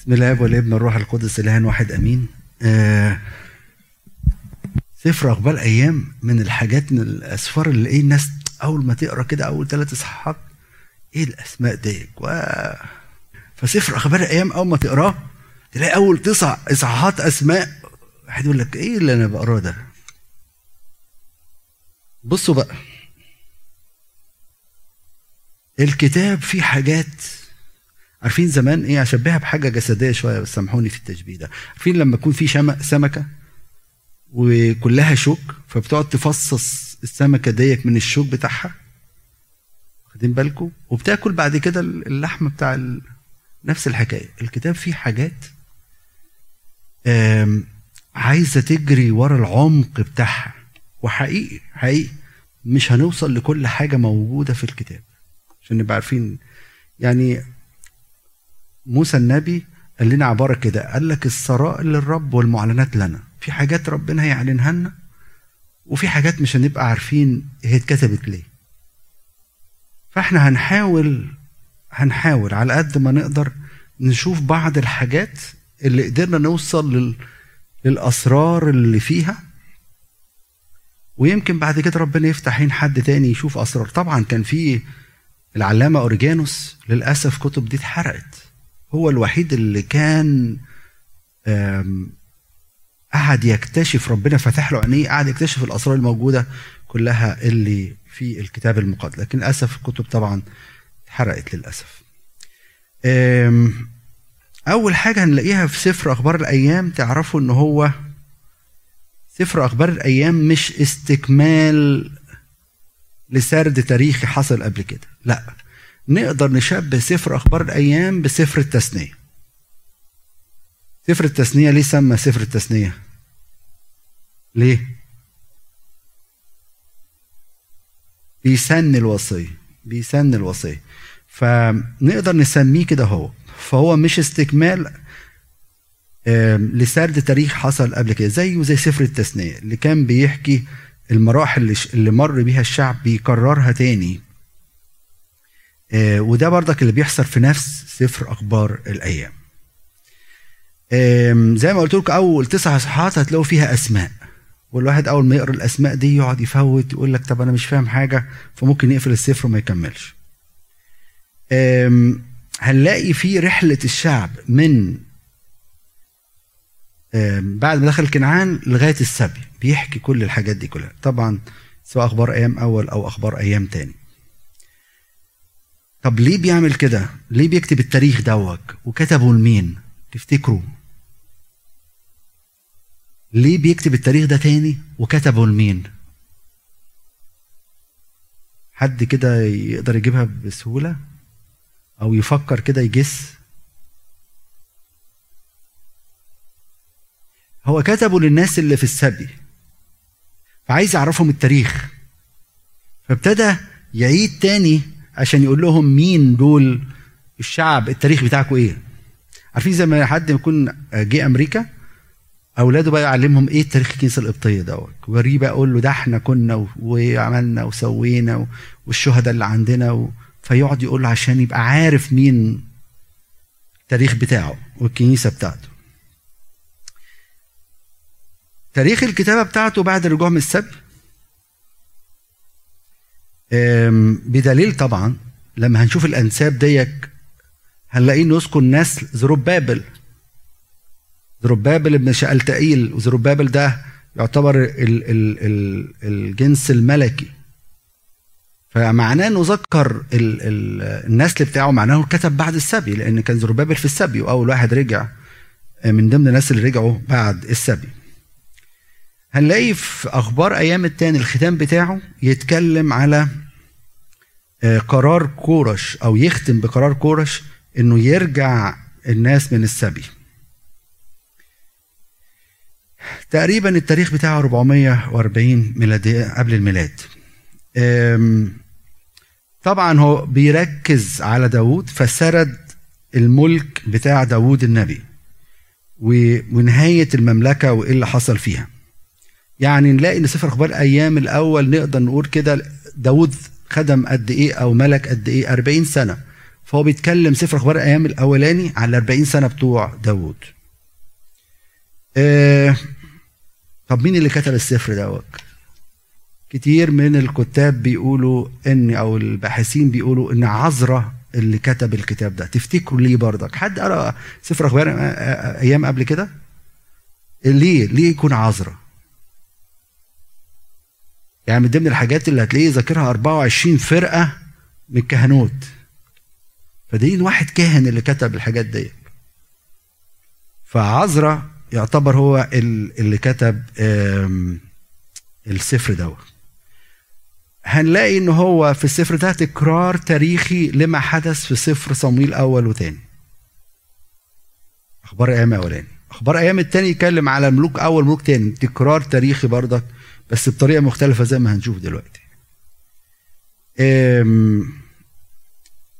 بسم الله والابن والروح القدس الهان واحد أمين. آه سفر أخبار أيام من الحاجات من الأسفار اللي إيه الناس أول ما تقرأ كده أول ثلاث إصحاحات إيه الأسماء دي؟ و... فسفر أخبار أيام أول ما تقراه تلاقي أول تسع إصحاحات أسماء. واحد يقول لك إيه اللي أنا بقراه ده؟ بصوا بقى. الكتاب فيه حاجات عارفين زمان إيه؟ اشبهها بحاجة جسدية شوية بس سامحوني في التشبيه ده. عارفين لما يكون في سمكة وكلها شوك فبتقعد تفصص السمكة ديت من الشوك بتاعها؟ واخدين بالكم وبتاكل بعد كده اللحم بتاع ال... نفس الحكاية. الكتاب فيه حاجات عايزة تجري ورا العمق بتاعها. وحقيقي حقيقي مش هنوصل لكل حاجة موجودة في الكتاب. عشان نبقى عارفين. يعني موسى النبي قال لنا عبارة كده قال لك السرائر للرب والمعلنات لنا في حاجات ربنا هيعلنها لنا وفي حاجات مش هنبقى عارفين هي اتكتبت ليه. فاحنا هنحاول هنحاول على قد ما نقدر نشوف بعض الحاجات اللي قدرنا نوصل لل... للأسرار اللي فيها ويمكن بعد كده ربنا يفتح عين حد تاني يشوف أسرار. طبعا كان في العلامة أوريجانوس للأسف كتب دي اتحرقت. هو الوحيد اللي كان قعد يكتشف ربنا فتح له عينيه قعد يكتشف الأسرار الموجودة كلها اللي في الكتاب المقدس. لكن للأسف الكتب طبعا اتحرقت للأسف. أول حاجة هنلاقيها في سفر أخبار الأيام تعرفوا إن هو سفر أخبار الأيام مش استكمال لسرد تاريخي حصل قبل كده. لا نقدر نشبه سفر أخبار الأيام بسفر التثنية. سفر التثنية ليه سمى سفر التثنية؟ ليه؟ بيسن الوصية بيسن الوصية. فنقدر نسميه كده هو. فهو مش استكمال لسرد تاريخ حصل قبل كده زيه زي سفر التثنية اللي كان بيحكي المراحل اللي مر بيها الشعب بيكررها تاني. وده برضك اللي بيحصل في نفس سفر أخبار الأيام. زي ما قلت لكم أول تسع اصحاحات هتلاقوا فيها أسماء. والواحد أول ما يقرأ الأسماء دي يقعد يفوت يقول لك طب أنا مش فاهم حاجة فممكن يقفل السفر وما يكملش. هنلاقي في رحلة الشعب من بعد ما دخل كنعان لغاية السبي بيحكي كل الحاجات دي كلها. طبعا سواء أخبار أيام أول أو أخبار أيام تاني. طب ليه بيعمل كده؟ ليه بيكتب التاريخ دوت وكتبه لمين؟ تفتكروا. ليه بيكتب التاريخ ده تاني؟ وكتبه لمين؟ حد كده يقدر يجيبها بسهولة؟ أو يفكر كده يجس؟ هو كتبه للناس اللي في السبي. فعايز يعرفهم التاريخ. فابتدى يعيد تاني عشان يقول لهم مين دول الشعب التاريخ بتاعكم إيه. عارفين زي ما حد يكون جه أمريكا أولاده بقى يعلمهم إيه تاريخ الكنيسة القبطية دوت. وريه بقى أقول له ده إحنا كنا وعملنا وسوينا والشهداء اللي عندنا و... فيقعد يقول له عشان يبقى عارف مين التاريخ بتاعه والكنيسة بتاعته. تاريخ الكتابة بتاعته بعد الرجوع من السبي بدليل طبعا لما هنشوف الأنساب ديك هنلاقيه نذكر نسل زروبابل زروبابل ابن شألتائيل وزروبابل ده يعتبر ال ال ال الجنس الملكي. فمعناه إنه ذكر ال ال النسل بتاعه معناه كتب بعد السبي لأن كان زروبابل في السبي وأول واحد رجع من ضمن الناس اللي رجعوا بعد السبي. هنلاقي في أخبار أيام التاني الختام بتاعه يتكلم على قرار كورش أو يختم بقرار كورش إنه يرجع الناس من السبي. تقريبا التاريخ بتاعه 440 ميلادية قبل الميلاد. طبعا هو بيركز على داود فسرد الملك بتاع داود النبي ونهاية المملكة وإيه اللي حصل فيها. يعني نلاقي ان سفر أخبار أيام الأول نقدر نقول كده داود خدم قد إيه أو ملك قد إيه؟ 40 سنة. فهو بيتكلم سفر أخبار الأيام الأولاني على 40 سنة بتوع داوود. آه طب مين اللي كتب السفر دوت؟ كتير من الكتاب بيقولوا إن أو الباحثين بيقولوا إن عذرة اللي كتب الكتاب ده. تفتكروا ليه برضك؟ حد قرأ سفر أخبار أيام قبل كده؟ ليه؟ ليه يكون عذرة؟ يعني من ضمن الحاجات اللي هتلاقيه ذاكرها 24 فرقة من الكهنوت. فدين واحد كاهن اللي كتب الحاجات دي. فعذرة يعتبر هو اللي كتب السفر دوت هنلاقي إن هو في السفر ده تكرار تاريخي لما حدث في سفر صمويل أول وثاني أخبار أيام أولاني. أخبار أيام التاني يتكلم على ملوك أول ملوك تاني. تكرار تاريخي برضك. بس بطريقة مختلفة زي ما هنشوف دلوقتي.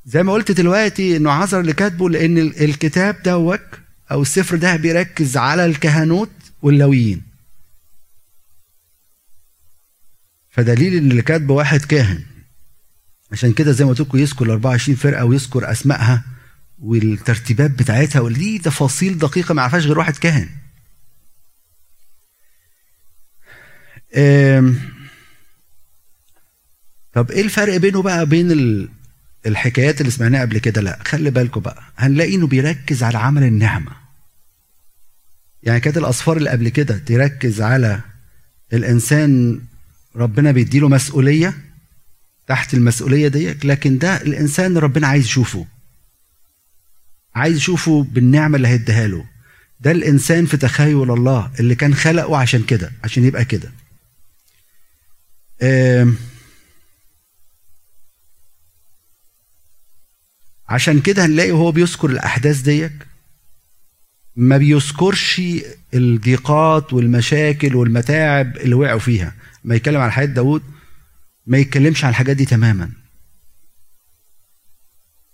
زي ما قلت دلوقتي إنه عذر اللي كاتبه لأن الكتاب دوت أو السفر ده بيركز على الكهنوت واللويين. فدليل إن اللي كاتبه واحد كاهن. عشان كده زي ما قلت لكم يذكر ال 24 فرقة ويذكر اسمائها والترتيبات بتاعتها ودي تفاصيل دقيقة ما يعرفهاش غير واحد كاهن. طب إيه الفرق بينه بقى بين الحكايات اللي سمعناها قبل كده؟ لا خلي بالكم بقى هنلاقي إنه بيركز على عمل النعمة. يعني كانت الاصفار اللي قبل كده تركز على الإنسان ربنا بيديله مسؤولية تحت المسؤولية ديت لكن ده الإنسان ربنا عايز يشوفه. عايز يشوفه بالنعمة اللي هيديها له. ده الإنسان في تخيل الله اللي كان خلقه عشان كده عشان يبقى كده. عشان كده هنلاقي وهو بيذكر الأحداث ديت ما بيذكرش الضيقات والمشاكل والمتاعب اللي وقعوا فيها. ما يتكلم عن حياة داود ما يتكلمش عن الحاجات دي تماما.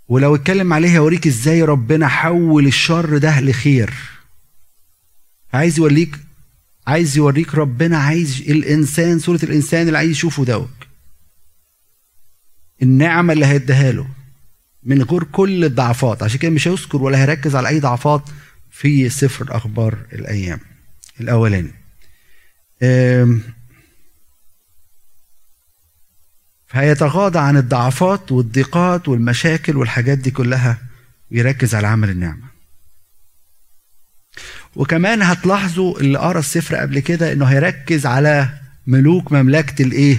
ولو اتكلم عليها يوريك إزاي ربنا حول الشر ده لخير. عايز يوريك عايز يوريك ربنا عايز الإنسان صورة الإنسان اللي عايز يشوفه دوت النعمة اللي هيديها له من غير كل الضعفات. عشان كده مش هيذكر ولا هيركز على أي ضعفات في سفر أخبار الأيام. الأولاني. فهيتغاضى عن الضعفات والضيقات والمشاكل والحاجات دي كلها ويركز على عمل النعمة. وكمان هتلاحظوا اللي قرا السفر قبل كده انه هيركز على ملوك مملكة الايه؟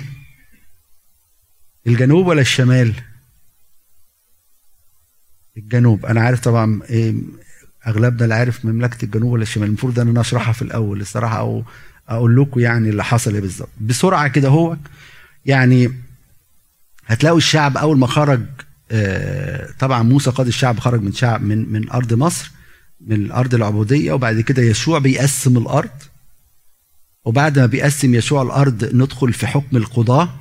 الجنوب ولا الشمال؟ الجنوب. أنا عارف طبعا إيه أغلبنا اللي عارف مملكة الجنوب ولا الشمال. المفروض إن أنا أشرحها في الأول الصراحة أو أقول لكم يعني اللي حصل إيه بالظبط. بسرعة كده هو يعني هتلاقوا الشعب أول ما خرج آه، طبعا موسى قاد الشعب خرج من شعب من من أرض مصر. من الأرض العبودية وبعد كده يشوع بيقسم الأرض. وبعد ما بيقسم يشوع الأرض ندخل في حكم القضاة.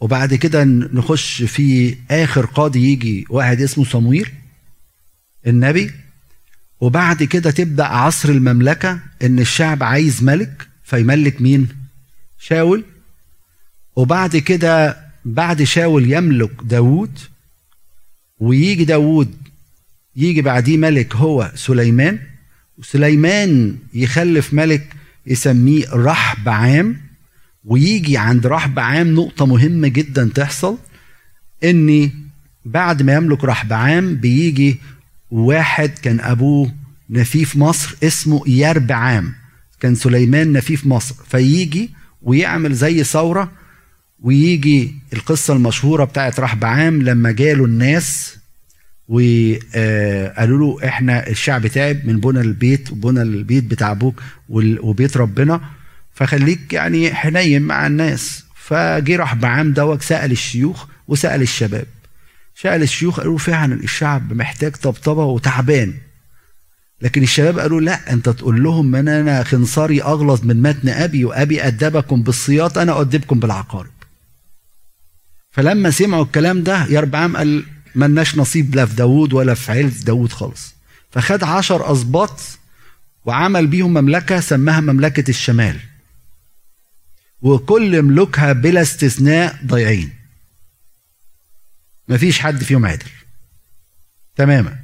وبعد كده نخش في آخر قاضي يجي واحد اسمه صمويل النبي. وبعد كده تبدأ عصر المملكة إن الشعب عايز ملك. فيملك مين؟ شاول. وبعد كده بعد شاول يملك داوود. ويجي داوود يجي بعديه ملك هو سليمان وسليمان يخلف ملك يسميه رحب عام ويجي عند رحب عام نقطة مهمة جدا تحصل إن بعد ما يملك رحب عام بيجي واحد كان أبوه نفيف مصر اسمه يرب عام كان سليمان نفيف مصر فيجي ويعمل زي ثورة ويجي القصة المشهورة بتاعت رحب عام لما جاله الناس وقالوا له إحنا الشعب تعب من بنى البيت وبنى البيت بتاع أبوك وبيت ربنا. فخليك يعني حنين مع الناس. فجه راح بعام دوت سأل الشيوخ وسأل الشباب. سأل الشيوخ قالوا فعلا الشعب محتاج طبطبة وتعبان. لكن الشباب قالوا لا أنت تقول لهم من أنا خنصري أغلظ من متن أبي وأبي أدبكم بالسياط أنا أؤدبكم بالعقارب. فلما سمعوا الكلام ده يربعام قال ملناش نصيب لا في داوود ولا في عيلة داوود خالص. فخد عشر أسباط وعمل بيهم مملكة سماها مملكة الشمال. وكل ملوكها بلا استثناء ضايعين. مفيش حد فيهم عدل. تماما.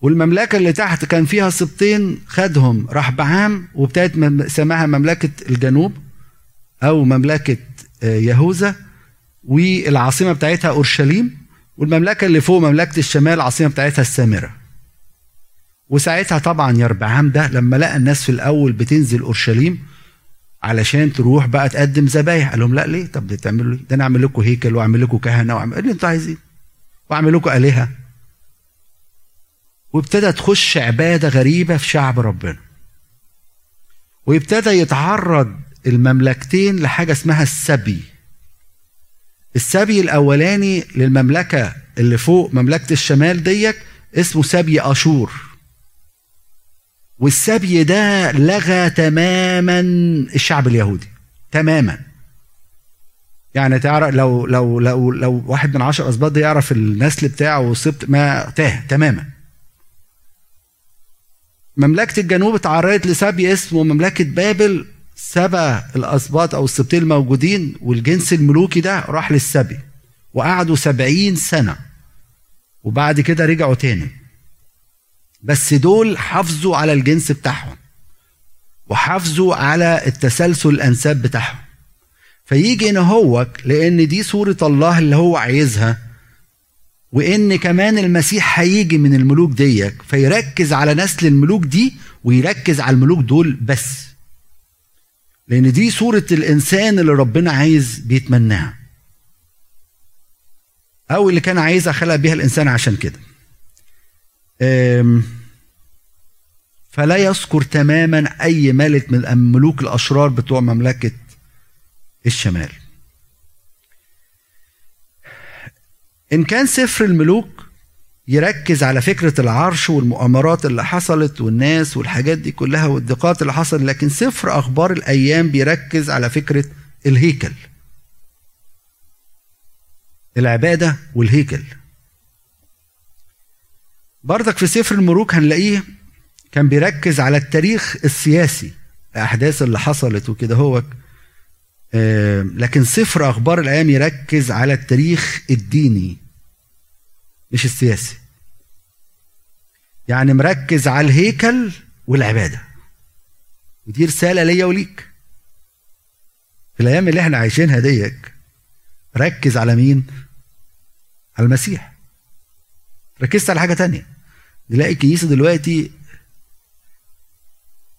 والمملكة اللي تحت كان فيها سبطين خدهم رحبعام وابتدت سماها مملكة الجنوب أو مملكة آه، يهوذا. والعاصمة بتاعتها أورشليم والمملكة اللي فوق مملكة الشمال العاصمة بتاعتها السامرة. وساعتها طبعا يربعام ده لما لقى الناس في الأول بتنزل أورشليم علشان تروح بقى تقدم ذبايح. قال لهم لا ليه؟ طب ده تعملوا ده أنا أعمل لكم هيكل وأعمل لكم كهنة واعمل اللي أنتوا عايزين؟ وأعمل لكم آلهة. وابتدى تخش عبادة غريبة في شعب ربنا. وابتدى يتعرض المملكتين لحاجة اسمها السبي. السبي الأولاني للمملكة اللي فوق مملكة الشمال ديك اسمه سبي أشور. والسبي ده لغى تماما الشعب اليهودي تماما. يعني تعرف لو لو لو لو واحد من عشر أسباط ده يعرف النسل بتاعه وسبطه ما تاه تماما. مملكة الجنوب اتعرضت لسبي اسمه مملكة بابل سبى الأسباط أو السبطين الموجودين والجنس الملوكي ده راح للسبي وقعدوا سبعين سنة وبعد كده رجعوا تاني. بس دول حافظوا على الجنس بتاعهم وحافظوا على التسلسل الأنساب بتاعهم. فيجي ان هو لأن دي صورة الله اللي هو عايزها وإن كمان المسيح هيجي من الملوك ديك فيركز على نسل الملوك دي ويركز على الملوك دول بس. لأن دي صورة الإنسان اللي ربنا عايز بيتمناها. أو اللي كان عايز خلق بيها الإنسان عشان كده. فلا يذكر تماما أي ملك من الملوك الأشرار بتوع مملكة الشمال. إن كان سفر الملوك يركز على فكرة العرش والمؤامرات اللي حصلت والناس والحاجات دي كلها والضيقات اللي حصلت لكن سفر أخبار الأيام بيركز على فكرة الهيكل. العبادة والهيكل. بردك في سفر الملوك هنلاقيه كان بيركز على التاريخ السياسي الأحداث اللي حصلت وكده هو. لكن سفر أخبار الأيام يركز على التاريخ الديني. مش السياسي. يعني مركز على الهيكل والعبادة. ودي رسالة ليا وليك. في الأيام اللي إحنا عايشينها ديك ركز على مين؟ على المسيح. ركزت على حاجة تانية. نلاقي الكنيسة دلوقتي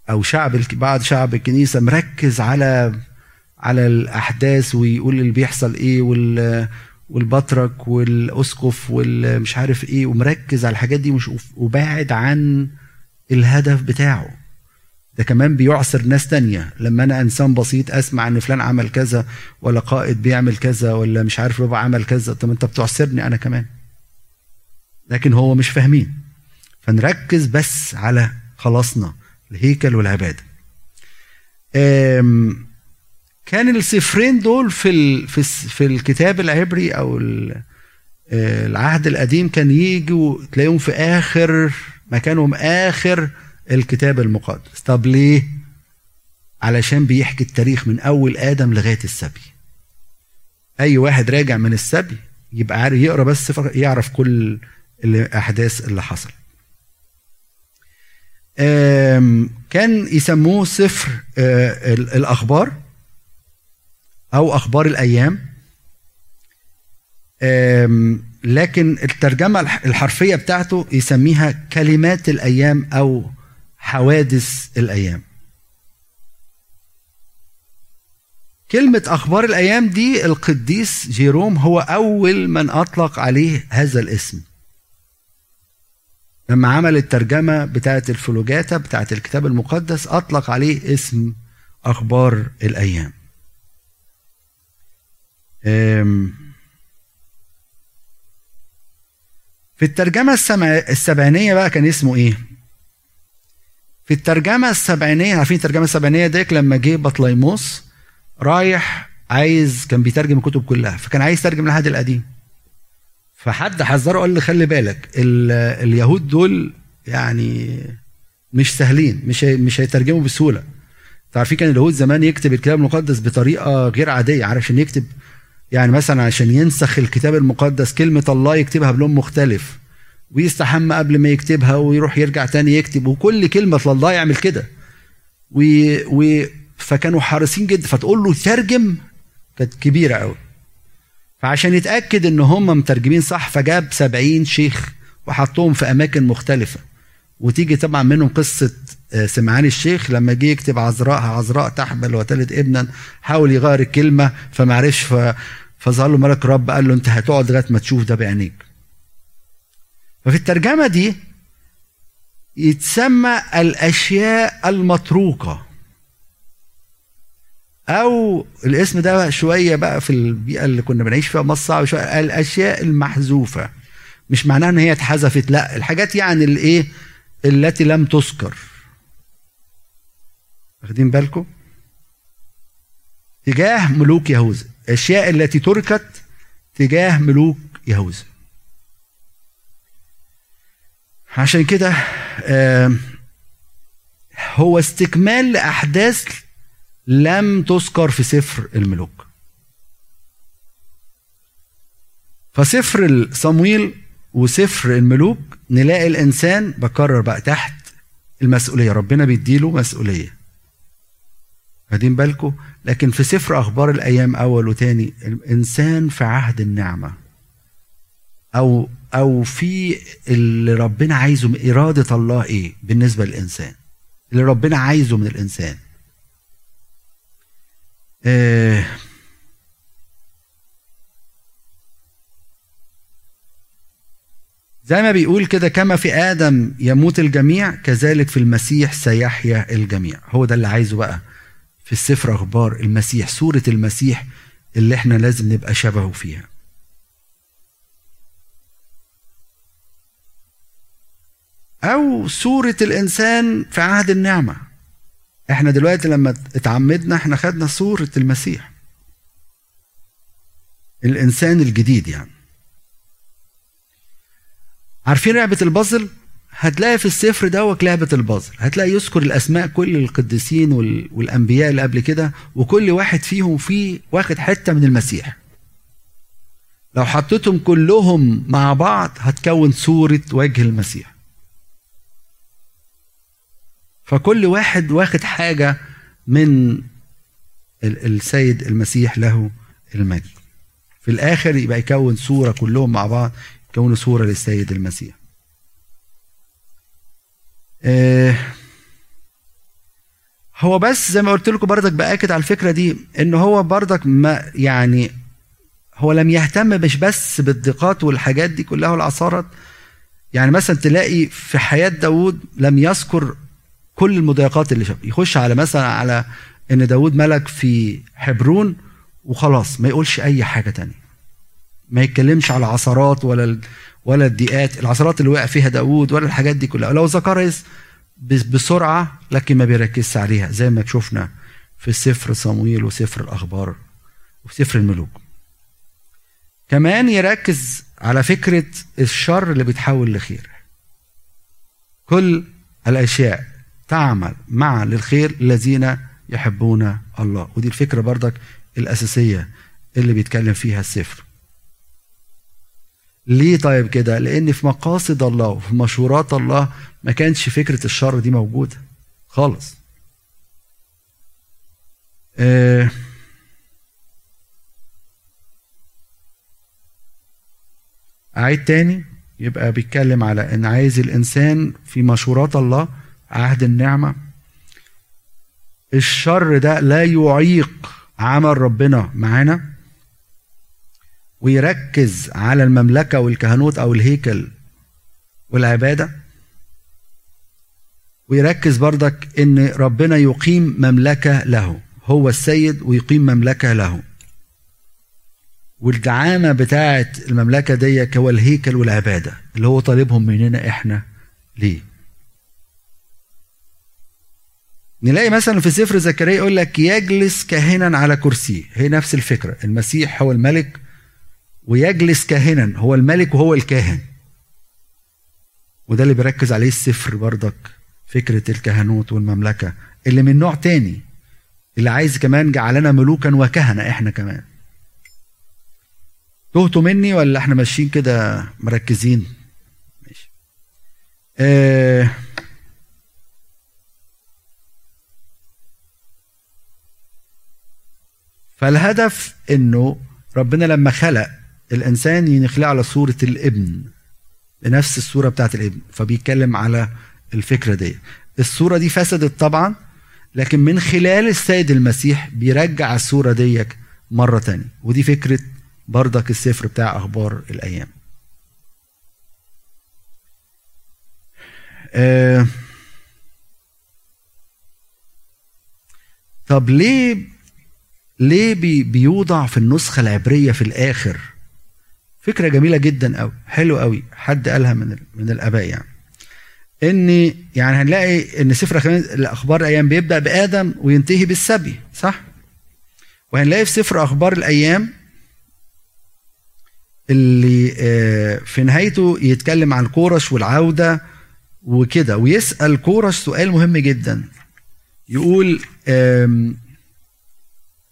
أو شعب بعض شعب الكنيسة مركز على على الأحداث ويقول اللي بيحصل إيه وال والبطرك والأسقف والمش عارف إيه ومركز على الحاجات دي مش وباعد عن الهدف بتاعه. ده كمان بيعصر ناس تانية. لما أنا إنسان بسيط أسمع إن فلان عمل كذا ولا قائد بيعمل كذا ولا مش عارف ربع عمل كذا طب أنت بتعصرني أنا كمان. لكن هو مش فاهمين. فنركز بس على خلاصنا الهيكل والعبادة. كان السفرين دول في في في الكتاب العبري أو آه، العهد القديم كان يجوا تلاقيهم في آخر مكانهم آخر الكتاب المقدس. طب ليه؟ علشان بيحكي التاريخ من أول آدم لغاية السبي. أي واحد راجع من السبي يبقى عارف يقرأ بس يعرف كل الأحداث اللي حصلت. كان يسموه سفر آه، الأخبار. أو أخبار الأيام. لكن الترجمة الحرفية بتاعته يسميها كلمات الأيام أو حوادث الأيام. كلمة أخبار الأيام دي القديس جيروم هو أول من أطلق عليه هذا الاسم. لما عمل الترجمة بتاعة الفلوجاتا بتاعة الكتاب المقدس أطلق عليه اسم أخبار الأيام. في الترجمة السبعينية بقى كان اسمه إيه؟ في الترجمة السبعينية عارفين الترجمة السبعينية ديك لما جه بطليموس رايح عايز كان بيترجم الكتب كلها فكان عايز يترجم العهد القديم فحد حذره قال له خلي بالك اليهود دول يعني مش سهلين مش مش هيترجموا بسهولة تعرفين كان اليهود زمان يكتب الكتاب المقدس بطريقة غير عادية عشان يكتب يعني مثلا عشان ينسخ الكتاب المقدس كلمة الله يكتبها بلون مختلف ويستحمى قبل ما يكتبها ويروح يرجع تاني يكتب وكل كلمة لله يعمل كده. و... و... فكانوا حريصين جدا. فتقول له ترجم كانت كبيرة قوي فعشان يتأكد إن هم مترجمين صح فجاب سبعين شيخ وحطهم في أماكن مختلفة. وتيجي طبعا منهم قصة آه، سمعان الشيخ لما جه يكتب عذراء عذراء تحمل وتلد ابنا حاول يغير الكلمة فما عرفش ف... فظهر له ملك رب قال له انت هتقعد لغاية ما تشوف ده بعينيك. ففي الترجمة دي يتسمى الأشياء المتروكة. أو الاسم ده شوية بقى في البيئة اللي كنا بنعيش فيها مصر صعب شوية. الأشياء المحذوفة. مش معناها إن هي اتحذفت لا الحاجات يعني الإيه؟ التي لم تذكر. واخدين بالكم؟ تجاه ملوك يهوذا. الأشياء التي تركت تجاه ملوك يهوذا. عشان كده هو استكمال لأحداث لم تذكر في سفر الملوك. فسفر صمويل وسفر الملوك نلاقي الإنسان بكرر بقى تحت المسؤولية. ربنا بيديله مسؤولية. واخدين بالكم لكن في سفر أخبار الأيام أول وتاني الإنسان في عهد النعمة. أو أو في اللي ربنا عايزه من إرادة الله إيه؟ بالنسبة للإنسان. اللي ربنا عايزه من الإنسان. آه زي ما بيقول كده كما في آدم يموت الجميع كذلك في المسيح سيحيا الجميع. هو ده اللي عايزه بقى. في السفر أخبار المسيح صوره المسيح اللي إحنا لازم نبقى شبهه فيها. أو صوره الإنسان في عهد النعمة. إحنا دلوقتي لما اتعمدنا إحنا خدنا صوره المسيح. الإنسان الجديد يعني. عارفين لعبة البازل؟ هتلاقي في السفر دوت لعبة البازل. هتلاقي يذكر الأسماء كل القديسين والأنبياء اللي قبل كده وكل واحد فيهم فيه واخد حتة من المسيح. لو حطيتهم كلهم مع بعض هتكون صورة وجه المسيح. فكل واحد واخد حاجة من السيد المسيح له المجد. في الآخر يبقى يكون صورة كلهم مع بعض يكونوا صورة للسيد المسيح. هو بس زي ما قلت لكم بردك بأكد على الفكرة دي إن هو بردك ما يعني هو لم يهتم مش بس بالضيقات والحاجات دي كلها والعصارات يعني مثلا تلاقي في حياة داوود لم يذكر كل المضايقات اللي شاف. يخش على مثلا على إن داوود ملك في حبرون وخلاص ما يقولش أي حاجة تانية. ما يتكلمش على عصارات ولا ولا الضيقات العصرات اللي وقع فيها داوود ولا الحاجات دي كلها. لو ذكرها بسرعة لكن ما بيركزش عليها زي ما شفنا في سفر صمويل وسفر الأخبار وفي سفر الملوك. كمان يركز على فكرة الشر اللي بيتحول لخير. كل الأشياء تعمل معا للخير الذين يحبون الله. ودي الفكرة بردك الأساسية اللي بيتكلم فيها السفر. ليه طيب كده؟ لأن في مقاصد الله وفي مشورات الله ما كانش فكرة الشر دي موجودة خالص. آه أعيد تاني يبقى بيتكلم على إن عايز الإنسان في مشورات الله عهد النعمة. الشر ده لا يعيق عمل ربنا معانا. ويركز على المملكة والكهنوت أو الهيكل والعبادة. ويركز بردك إن ربنا يقيم مملكة له هو السيد ويقيم مملكة له. والدعامة بتاعة المملكة دي هو الهيكل والعبادة اللي هو طالبهم مننا إحنا ليه. نلاقي مثلا في سفر زكريا يقول لك يجلس كاهنا على كرسيه هي نفس الفكرة المسيح هو الملك ويجلس كاهنا هو الملك وهو الكاهن. وده اللي بيركز عليه السفر بردك فكرة الكهنوت والمملكة. اللي من نوع تاني اللي عايز كمان جعلنا ملوكا وكهنة إحنا كمان. تهتوا مني ولا إحنا ماشيين كده مركزين؟ ماشي. آه فالهدف إنه ربنا لما خلق الإنسان يخلقه على صورة الابن بنفس الصورة بتاعت الابن فبيتكلم على الفكرة دي. الصورة دي فسدت طبعا لكن من خلال السيد المسيح بيرجع الصورة دي مرة تانية. ودي فكرة بردك السفر بتاع أخبار الأيام. آه طب ليه ليه بي بيوضع في النسخة العبرية في الآخر فكرة جميلة جدا قوي حلو قوي حد قالها من من الآباء يعني. ان يعني هنلاقي إن سفر الأخبار الأيام بيبدأ بآدم وينتهي بالسبي صح؟ وهنلاقي في سفر أخبار الأيام اللي آه، في نهايته يتكلم عن كورش والعودة وكده ويسأل كورش سؤال مهم جدا. يقول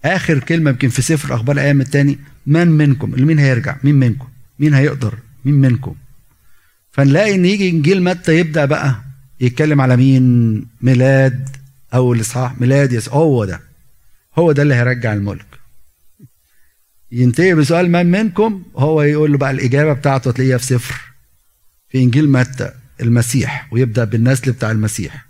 آخر كلمة يمكن في سفر أخبار الأيام الثاني من منكم؟ مين هيرجع؟ مين منكم؟ مين هيقدر؟ مين منكم؟ فنلاقي إن يجي إنجيل متى يبدأ بقى يتكلم على مين؟ ميلاد أو الاصحاح ميلاد يس هو ده. هو ده اللي هيرجع الملك. ينتهي بسؤال من منكم هو يقول له بقى الإجابة بتاعته تلاقيها في سفر في إنجيل متى؟ المسيح. ويبدأ بالنسل بتاع المسيح.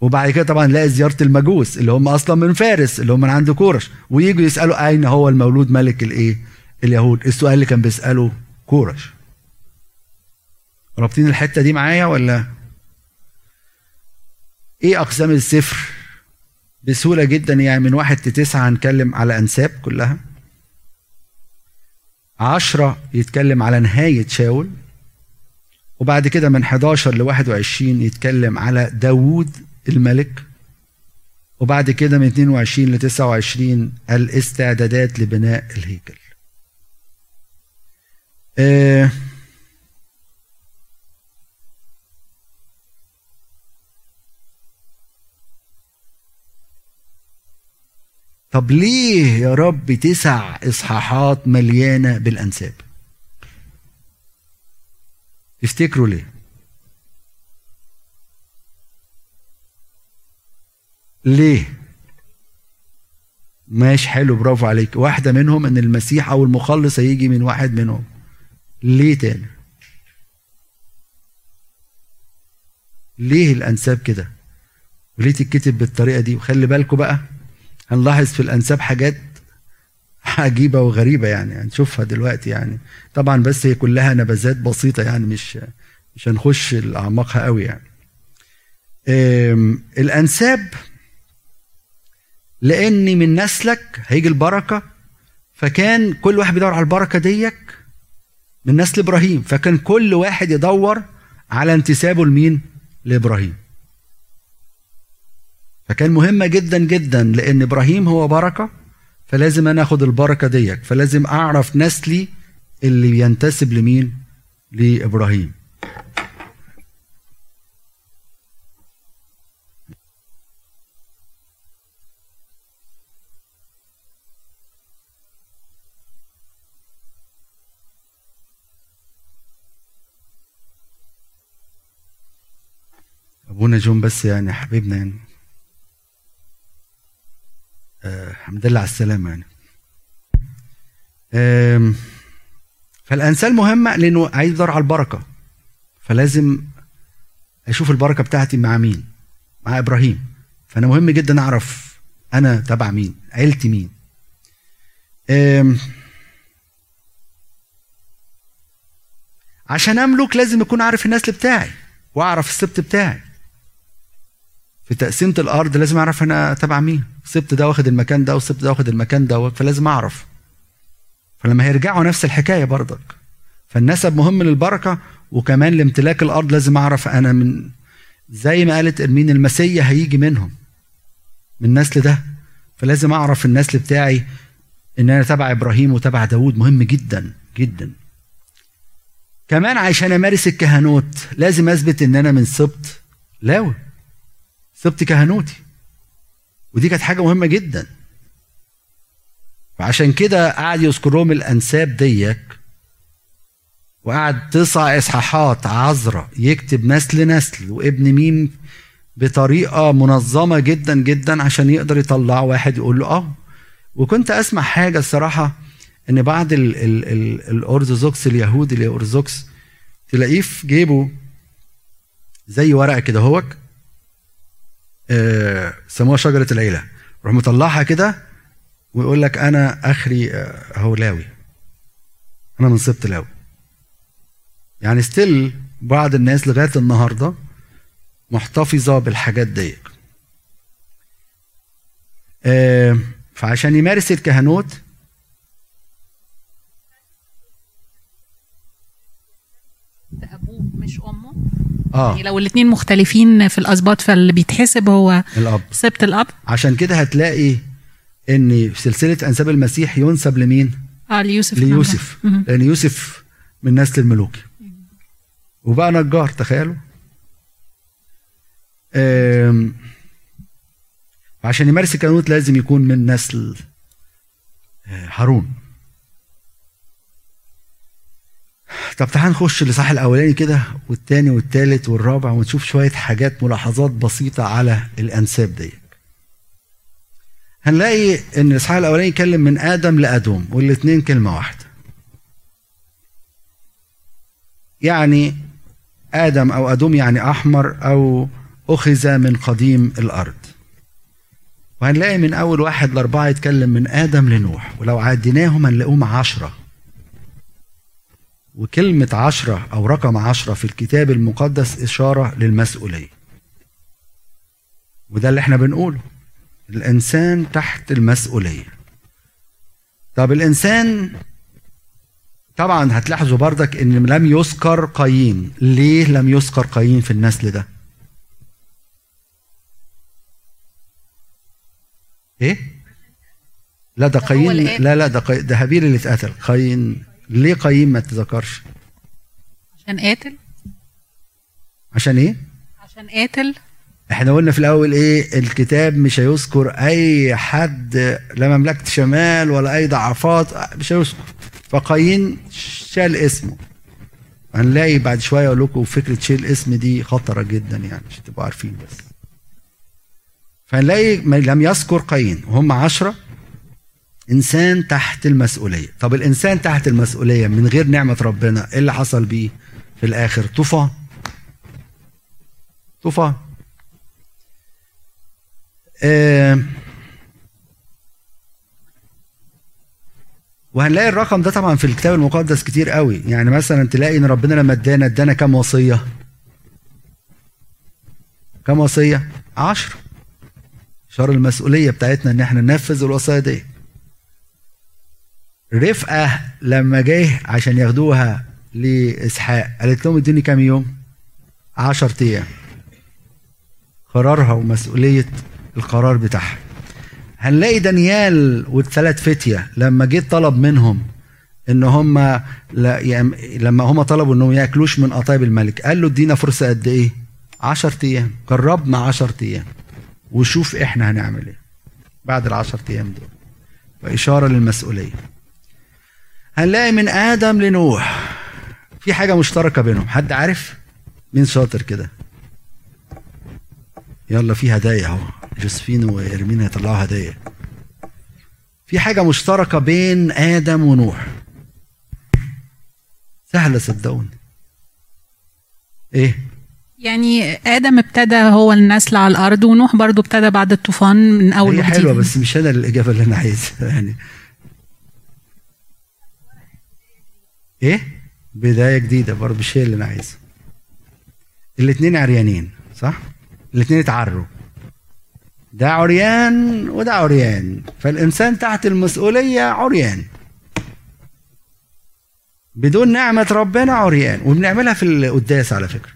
وبعد كده طبعا نلاقي زيارة المجوس اللي هم أصلا من فارس اللي هم من عند كورش. ويجوا يسألوا أين هو المولود ملك الإيه؟ اليهود. السؤال اللي كان بيسأله كورش. رابطين الحتة دي معايا ولا؟ إيه أقسام السفر؟ بسهولة جدا يعني من واحد لتسعة هنتكلم على أنساب كلها. عشرة يتكلم على نهاية شاول. وبعد كده من 11 ل 21 يتكلم على داوود. الملك وبعد كده من 22 ل 29 الاستعدادات لبناء الهيكل. آه طب ليه يا رب تسع إصحاحات مليانة بالأنساب؟ تفتكروا ليه؟ ليه؟ ماشي حلو برافو عليك. واحدة منهم إن المسيح أو المخلص هيجي من واحد منهم. ليه تاني؟ ليه الأنساب كده؟ وليه تتكتب بالطريقة دي؟ وخلي بالكم بقى هنلاحظ في الأنساب حاجات عجيبة وغريبة يعني هنشوفها دلوقتي يعني. طبعا بس هي كلها نبذات بسيطة يعني مش مش هنخش لأعماقها قوي يعني. الأنساب لأن من نسلك هيجي البركة. فكان كل واحد بيدور على البركة ديك من نسل إبراهيم. فكان كل واحد يدور على انتسابه لمين؟ لإبراهيم. فكان مهمة جدا جدا لأن إبراهيم هو بركة فلازم أنا أخد البركة ديك. فلازم أعرف نسلي اللي ينتسب لمين؟ لإبراهيم. ابونا جون بس يعني حبيبنا يعني. آه الحمد لله على السلامة يعني. آه فالانسال مهمه لأنه عايز يدور على البركة. فلازم أشوف البركة بتاعتي مع مين؟ مع إبراهيم. فأنا مهم جدا أعرف أنا تبع مين عيلتي مين. عشان أملك لازم أكون عارف النسل بتاعي وأعرف السبت بتاعي. في تقسيمة الأرض لازم أعرف أنا تبع مين. السبت ده واخد المكان ده والسبت ده واخد المكان ده فلازم أعرف. فلما هيرجعوا نفس الحكاية برضك. فالنسب مهم للبركة وكمان لامتلاك الأرض لازم أعرف أنا من زي ما قالت إرمين المسيا هيجي منهم. من النسل ده. فلازم أعرف النسل بتاعي إن أنا تبع إبراهيم وتبع داوود. مهم جدا جدا. كمان عشان أمارس الكهنوت لازم أثبت إن أنا من سبط لاوي. سبت كهنوتي. ودي كانت حاجة مهمة جدا. فعشان كده قعد يذكرهم الأنساب ديك وقعد تسع إصحاحات عذرة يكتب نسل نسل وابن ميم بطريقة منظمة جدا جدا عشان يقدر يطلع واحد يقول له آه. وكنت أسمع حاجة الصراحة إن بعض ال ال ال الأرثوذكس اليهودي الأرثوذكس تلاقيه في جيبه زي ورقة كده هوك؟ سموها شجرة العيلة. يروح مطلعها كده ويقول لك أنا آخري آه، هو لاوي أنا من سبط لاوي. يعني still بعض الناس لغاية النهارده محتفظة بالحاجات دي آه فعشان يمارس الكهنوت أبوه مش أمه. آه. يعني لو الاثنين مختلفين في الأسباط فاللي بيتحسب هو الأب. سبت الأب. عشان كده هتلاقي إن في سلسلة أنساب المسيح ينسب لمين؟ آه ليوسف ليوسف. لأن يوسف من نسل الملوك وبقى نجار تخيلوا. عشان يمارس الكهنوت لازم يكون من نسل آه، هارون. طب تعال نخش الاصحاح الأولاني كده والتاني والتالت والرابع ونشوف شوية حاجات ملاحظات بسيطة على الأنساب دي هنلاقي إن الاصحاح الأولاني يتكلم من آدم لأدوم والاثنين كلمة واحدة. يعني آدم أو أدوم يعني أحمر أو أخذ من قديم الأرض. وهنلاقي من أول واحد لأربعة يتكلم من آدم لنوح ولو عديناهم هنلاقيهم عشرة. وكلمة عشرة أو رقم عشرة في الكتاب المقدس إشارة للمسؤولية. وده اللي إحنا بنقوله الإنسان تحت المسؤولية. طب الإنسان طبعا هتلاحظوا بردك إن لم يذكر قايين. ليه لم يذكر قايين في النسل ده؟ إيه؟ لا ده قايين. لا لا ده ده هابيل اللي اتقتل. قايين. ليه قايين ما تذكرش عشان قاتل. عشان إيه؟ عشان قاتل. إحنا قلنا في الأول إيه؟ الكتاب مش هيذكر أي حد لا مملكة شمال ولا أي ضعفات مش هيذكر. فقايين شال اسمه. هنلاقي بعد شوية أقول لكم فكرة شيل اسم دي خطرة جدا يعني عشان تبقوا عارفين بس. فهنلاقي لم يذكر قايين. وهم عشرة. إنسان تحت المسؤولية. طب الإنسان تحت المسؤولية من غير نعمة ربنا إيه اللي حصل بيه؟ في الآخر طوفان طوفان آه، وهنلاقي الرقم ده طبعا في الكتاب المقدس كتير قوي. يعني مثلا تلاقي إن ربنا لما ادانا ادانا كام وصية؟ كام وصية؟ عشر. شر المسؤولية بتاعتنا إن إحنا ننفذ الوصايا دي. رفقة لما جه عشان ياخدوها لإسحاق. قالت لهم ادوني كام يوم؟ عشر أيام. قرارها ومسؤولية القرار بتاعها. هنلاقي دانيال والثلاث فتية لما جيت طلب منهم إن هم لما هم طلبوا إنهم يأكلوش من قطايب الملك قال له ادينا فرصة قد إيه؟ 10 أيام. جربنا 10 أيام. وشوف إحنا هنعمل إيه بعد العشر أيام دول. واشاره للمسؤولية. هنلاقي من آدم لنوح. في حاجة مشتركة بينهم. حد عارف؟ مين شاطر كده؟ يلا في هدايا أهو. جوزفين وإرمين هيطلعوا هدايا. في حاجة مشتركة بين آدم ونوح. سهلة صدقوني. إيه؟ يعني آدم ابتدى هو النسل على الأرض ونوح برضو ابتدى بعد الطوفان من أول وجديد. حلوة بس مش أنا الإجابة اللي أنا عايزها يعني. إيه؟ بداية جديدة برضه هي اللي أنا عايزها الاتنين عريانين صح؟ الاتنين اتعروا. ده عريان وده عريان فالإنسان تحت المسؤولية عريان. بدون نعمة ربنا عريان وبنعملها في القداس على فكرة.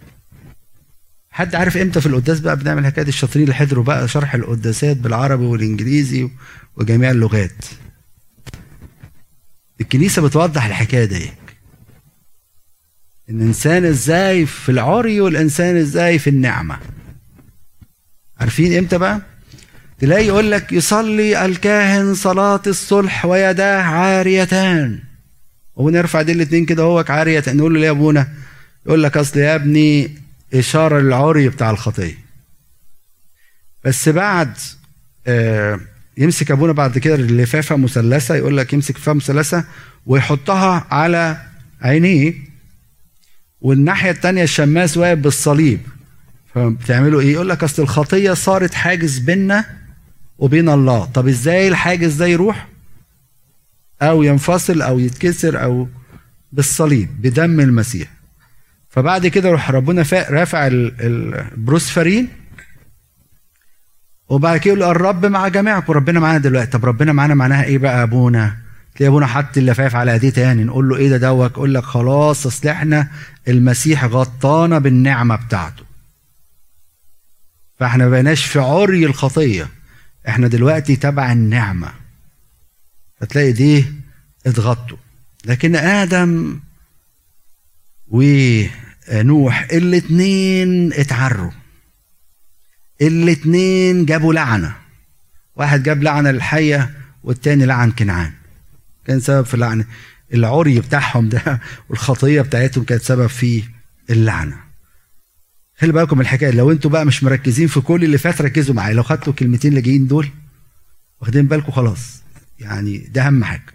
حد عارف إمتى في القداس بقى بنعمل حكاية الشاطرين اللي حضروا بقى شرح القداسات بالعربي والإنجليزي وجميع اللغات؟ الكنيسة بتوضح الحكاية دي. الإنسان إزاي في العري والإنسان إزاي في النعمة. عارفين إمتى بقى؟ تلاقي يقول لك يصلي الكاهن صلاة الصلح ويداه عاريتان. ونرفع دي الاتنين كده هو عاريتان. نقول له ليه يا أبونا؟ يقول لك أصل يا ابني إشارة للعري بتاع الخطية. بس بعد آه يمسك أبونا بعد كده اللفافه مثلثة. يقول لك يمسك لفافة مثلثة ويحطها على عينيه. والناحية الثانية الشماس واقف بالصليب. فبتعملوا إيه؟ يقول لك أصل الخطية صارت حاجز بيننا وبين الله. طب إزاي الحاجز ده يروح؟ أو ينفصل أو يتكسر أو بالصليب بدم المسيح. فبعد كده روح ربنا رافع البروسفرين وبعد كده يقول الرب مع جميعكم. ربنا معانا دلوقتي. طب ربنا معانا معناها إيه بقى أبونا؟ تلاقي أبونا حط اللفاف على إيديه تاني نقول له إيه ده دوت يقول لك خلاص أصل إحنا المسيح غطانا بالنعمة بتاعته. فإحنا ما بقيناش في عري الخطية إحنا دلوقتي تبع النعمة. فتلاقي دي اتغطوا. لكن آدم ونوح الاتنين اتعروا. الاتنين جابوا لعنة. واحد جاب لعنة للحية والتاني لعن كنعان. كان سبب في اللعنة. العري بتاعهم ده والخطية بتاعتهم كانت سبب في اللعنة. خلي بالكم من الحكاية لو أنتوا بقى مش مركزين في كل اللي فات ركزوا معايا. لو خدتوا الكلمتين اللي جايين دول واخدين بالكم خلاص. يعني ده أهم حاجة.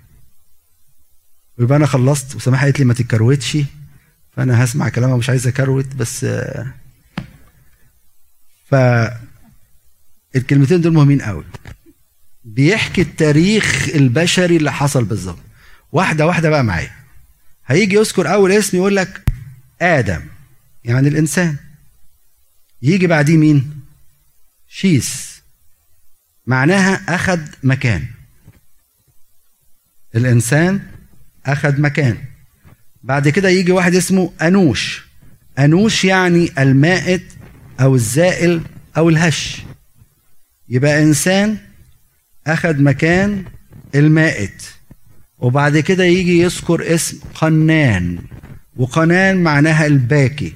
ويبقى أنا خلصت وسماحة قالت لي ما تتكروتش فأنا هسمع كلامها مش عايز أكروت بس ف الكلمتين دول مهمين قوي. بيحكي التاريخ البشري اللي حصل بالظبط. واحدة واحدة بقى معايا. هيجي يذكر أول اسم يقول لك آدم يعني الإنسان. يجي بعديه مين؟ شيس. معناها اخذ مكان. الإنسان اخذ مكان. بعد كده يجي واحد اسمه أنوش. أنوش يعني المائت أو الزائل أو الهش. يبقى إنسان أخذ مكان المائت. وبعد كده يجي يذكر اسم قنان وقنان معناها الباكي.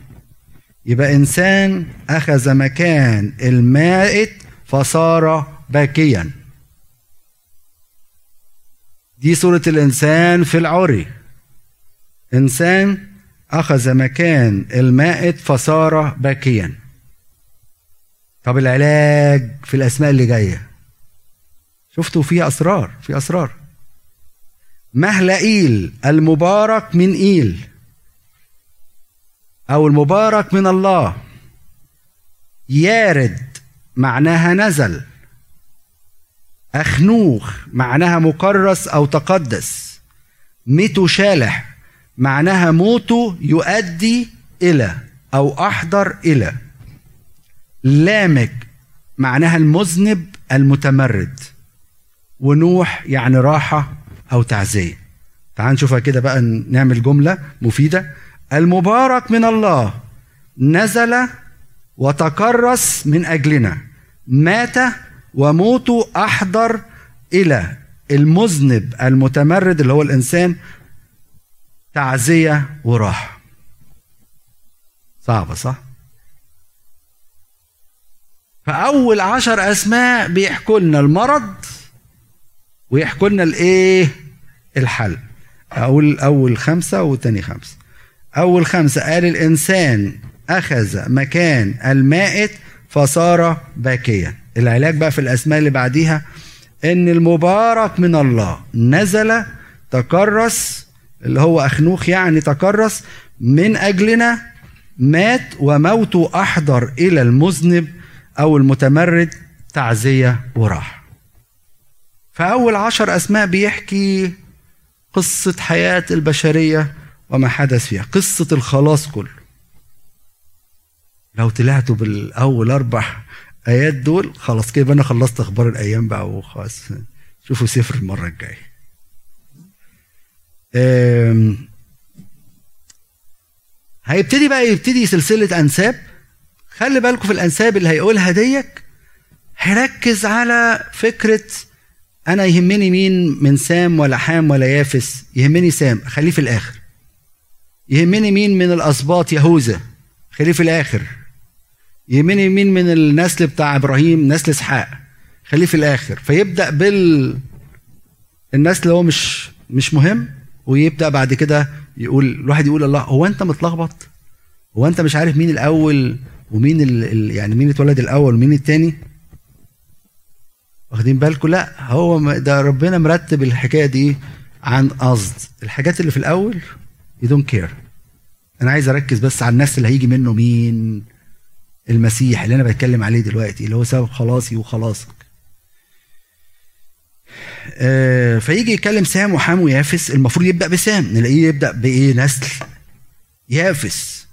يبقى إنسان أخذ مكان المائت فصار باكيا. دي صورة الإنسان في العري. إنسان أخذ مكان المائت فصار باكيا. طب العلاج في الأسماء اللي جاية؟ شفتوا في أسرار في أسرار. مهلئيل المبارك من إيل. أو المبارك من الله. يارد معناها نزل. أخنوخ معناها مكرس أو تقدس. ميتو شالح معناها موته يؤدي إلى أو أحضر إلى. لامك معناها المذنب المتمرد. ونوح يعني راحة أو تعزية. تعال نشوفها كده بقى نعمل جملة مفيدة. المبارك من الله نزل وتكرس من أجلنا. مات وموته أحضر إلى المذنب المتمرد اللي هو الإنسان. تعزية وراحة. صعبة صح؟ فأول عشر أسماء بيحكوا لنا المرض. ويحكوا لنا الإيه؟ الحل. أول أول خمسة وتاني خمسة. أول خمسة قال الإنسان أخذ مكان المائت فصار باكيا. العلاج بقى في الأسماء اللي بعديها إن المبارك من الله نزل تكرس اللي هو أخنوخ يعني تكرس من أجلنا مات وموته أحضر إلى المذنب أو المتمرد تعزية وراحة. فأول عشر أسماء بيحكي قصة حياة البشرية وما حدث فيها قصة الخلاص كله. لو طلعتوا بالأول أربع آيات دول خلاص كده أنا خلصت أخبار الأيام بقى وخلاص. شوفوا سفر المرة الجاية. هيبتدي بقى يبتدي سلسلة أنساب. خلي بالكم في الأنساب اللي هيقولها ديك هيركز على فكرة أنا يهمني مين من سام ولا حام ولا يافس؟ يهمني سام خليه في الآخر. يهمني مين من الأسباط يهوذا؟ خليه في الآخر. يهمني مين من النسل بتاع إبراهيم؟ نسل إسحاق. خليه في الآخر. فيبدأ بال الناس اللي هو مش مش مهم ويبدأ بعد كده يقول الواحد يقول الله هو أنت متلخبط؟ هو أنت مش عارف مين الأول ومين ال... يعني مين اتولد الأول ومين التاني؟ واخدين بالكم؟ لا هو ده ربنا مرتب الحكاية دي عن قصد. الحاجات اللي في الأول you don't care. أنا عايز أركز بس على الناس اللي هيجي منه مين؟ المسيح اللي أنا بتكلم عليه دلوقتي اللي هو سبب خلاصي وخلاصك. آه، فيجي يتكلم سام وحام ويافس المفروض يبدأ بسام. نلاقيه يبدأ بإيه؟ نسل. يافس.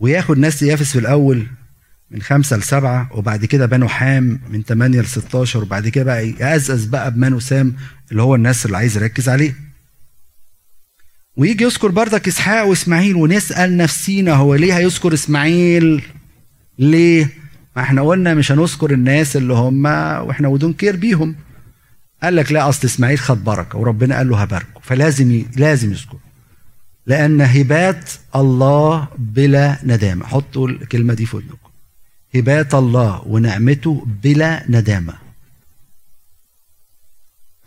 وياخد نسل يافس في الأول. من خمسة لسبعة وبعد كده بنو حام من 8 ل 16 وبعد كده بقى يأزأز بقى بمنو سام اللي هو الناس اللي عايز يركز عليه. ويجي يذكر بردك إسحاق وإسماعيل ونسأل نفسينا هو ليه هيذكر إسماعيل؟ ليه؟ ما إحنا قلنا مش هنذكر الناس اللي هم وإحنا ودون كير بيهم. قال لك لا أصل إسماعيل خد بركة وربنا قال له هباركه فلازم ي... لازم يذكر لأن هبات الله بلا ندامة. حطوا الكلمة دي في ودنكم. هبات الله ونعمته بلا ندامة.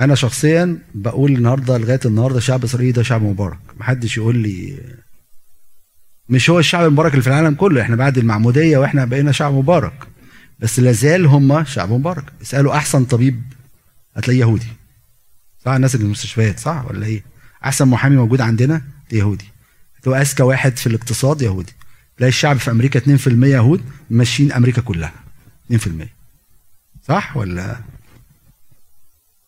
أنا شخصيا بقول النهارده لغاية النهارده شعب إسرائيل ده شعب مبارك. محدش يقول لي مش هو الشعب المبارك اللي في العالم كله إحنا بعد المعمودية وإحنا بقينا شعب مبارك. بس لازال هم شعب مبارك. اسألوا أحسن طبيب هتلاقيه يهودي. صح؟ الناس اللي في المستشفيات صح؟ ولا إيه؟ أحسن محامي موجود عندنا يهودي. تبقى أذكى واحد في الاقتصاد يهودي. تلاقي الشعب في أمريكا 2% يهود ماشيين أمريكا كلها. 2% صح ولا؟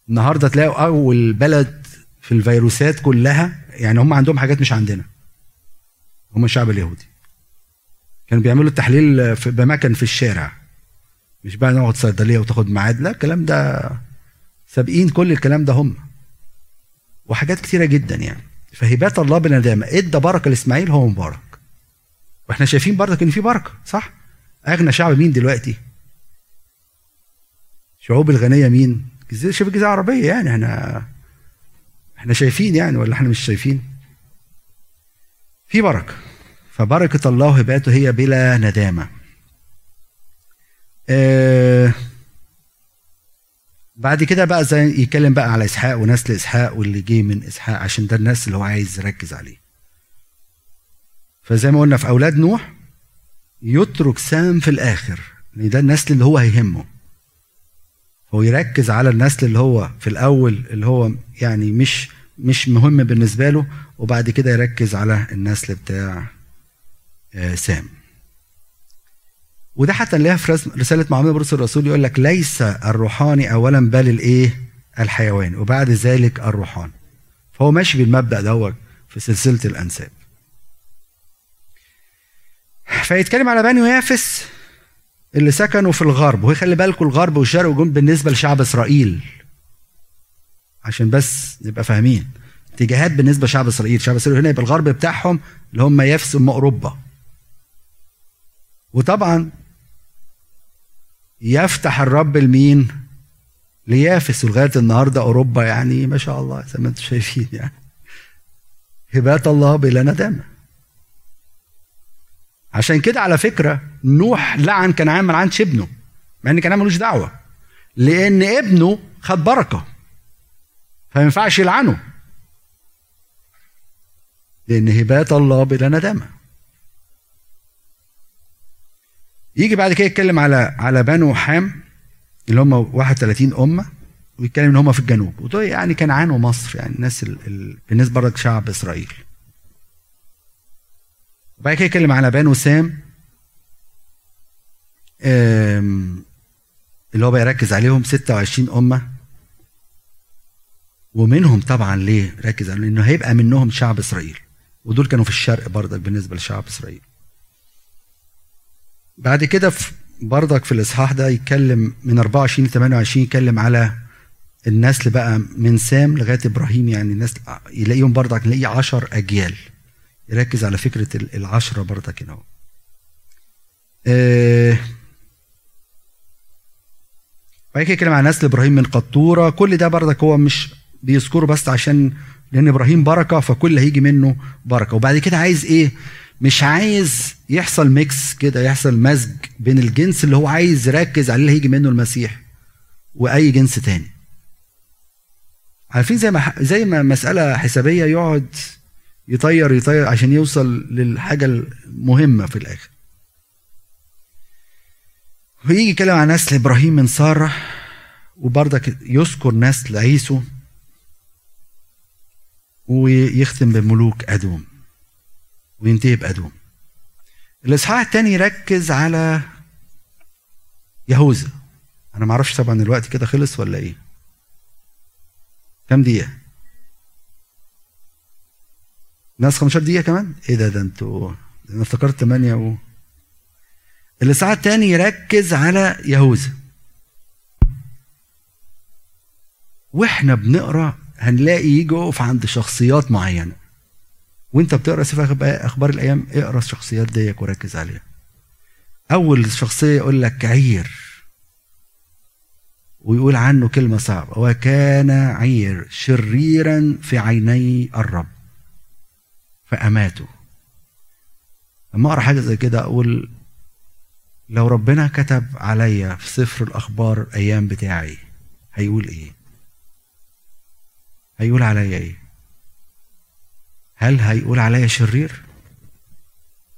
النهارده تلاقوا أول بلد في الفيروسات كلها يعني هم عندهم حاجات مش عندنا. هم الشعب اليهودي. كانوا بيعملوا التحليل في بمكن في الشارع. مش بقى نقعد صيدلية وتاخد ميعاد لا الكلام ده سابقين كل الكلام ده هم. وحاجات كتيرة جدا يعني. فهبات الله بندامه إدى بركه لاسماعيل هو مبارك. وإحنا شايفين برضك إن في بركة صح؟ أغنى شعب مين دلوقتي؟ شعوب الغنية مين؟ شبه الجزيرة العربية يعني إحنا إحنا شايفين يعني ولا إحنا مش شايفين؟ في بركة. فبركة الله وهباته هي بلا ندامة. آه بعد كده بقى زي يتكلم بقى على إسحاق ونسل إسحاق واللي جه من إسحاق عشان ده الناس اللي هو عايز يركز عليه. فزي ما قلنا في أولاد نوح يترك سام في الآخر. لأن ده النسل اللي هو هيهمه. هو يركز على النسل اللي هو في الأول اللي هو يعني مش مش مهم بالنسبة له وبعد كده يركز على النسل بتاع آه سام. وده حتى نلاقيها في رسالة معامله برسل الرسول يقول لك ليس الروحاني اولا بل الإيه؟ الحيوان. وبعد ذلك الروحان. فهو ماشي بالمبدأ دوت في سلسلة الأنساب. فيتكلم على بني يافس اللي سكنوا في الغرب وخلي بالكم الغرب والشرق والجنوب بالنسبة لشعب إسرائيل. عشان بس نبقى فاهمين. اتجاهات بالنسبة لشعب إسرائيل. شعب إسرائيل هنا يبقى الغرب بتاعهم اللي هم يافس هم أوروبا. وطبعا يفتح الرب لمين ليافس ولغايه النهارده أوروبا يعني ما شاء الله زي ما أنتم شايفين يعني. هبات الله بلا ندامه عشان كده على فكرة نوح لعن كنعان ما لعنش ابنه مع إن كنعان ملوش دعوة لأن ابنه خد بركة فما ينفعش يلعنه لأن هبات الله بلا ندامة. يجي بعد كده يتكلم على على بنو حام اللي هم 31 أمة ويتكلم إن هم في الجنوب. وده يعني كنعان ومصر يعني الناس ال... ال... برضك شعب إسرائيل. وبعد كده يتكلم على بنو سام. اللي هو بيركز عليهم 26 أمة. ومنهم طبعا ليه ركز على انه هيبقى منهم شعب إسرائيل. ودول كانوا في الشرق برضك بالنسبة لشعب إسرائيل. بعد كده في برضك في الإصحاح ده يتكلم من 24 ل 28 يتكلم على النسل بقى من سام لغاية إبراهيم. يعني الناس يلاقيهم برضك نلاقي 10 أجيال. يركز على فكرة العشرة برضك هنا آه بعد كده يتكلم عن نسل إبراهيم من قطورة. كل ده برضك هو مش بيذكره بس عشان لأن إبراهيم بركة فكل هيجي منه بركة. وبعد كده عايز إيه؟ مش عايز يحصل ميكس كده يحصل مزج بين الجنس اللي هو عايز يركز عليه اللي هيجي منه المسيح وأي جنس تاني. عارفين زي ما زي ما مسألة حسابية يقعد يطير يطير عشان يوصل للحاجة المهمة في الآخر. ويجي يتكلم عن نسل إبراهيم من سارة وبرضك يذكر نسل عيسو ويختم بملوك أدوم وينتهي بأدوم. الإصحاح الثاني يركز على يهوذا. أنا ما أعرفش طبعا الوقت كده خلص ولا إيه. كام دقيقة؟ ناس 15 دقيقة كمان؟ إيه ده ده أنتوا أنا افتكرت 8 و الاصحاح الثاني يركز على يهوذا وإحنا بنقرأ هنلاقي يجي يقف عند شخصيات معينة. وإنت بتقرأ سفر أخبار الأيام اقرأ الشخصيات ديك وركز عليها. أول شخصية يقول لك عير. ويقول عنه كلمة صعبة. وكان عير شريرا في عيني الرب. فاماته لما أقرأ حاجة زي كده أقول لو ربنا كتب عليا في سفر الأخبار أيام بتاعي هيقول إيه؟ هيقول عليا إيه؟ هل هيقول عليا شرير؟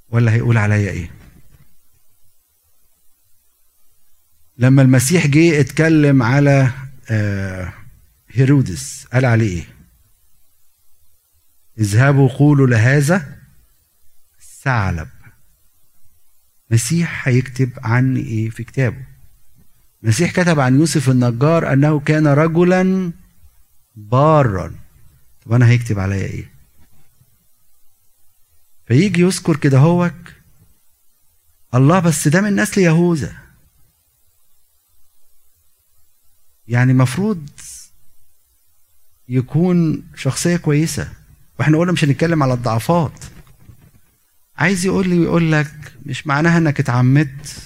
ولا هيقول عليا إيه؟ لما المسيح جه اتكلم على آه، هيرودس قال عليه إيه؟ اذهبوا قولوا لهذا ثعلب مسيح هيكتب عني إيه في كتابه. المسيح كتب عن يوسف النجار أنه كان رجلا بارا. طب أنا هيكتب عليا إيه؟ فيجي يذكر كده هوك الله بس ده من نسل يهوذا. يعني مفروض يكون شخصية كويسة. وإحنا قلنا مش هنتكلم على الضعفات. عايز يقول لي ويقول لك مش معناها انك اتعمدت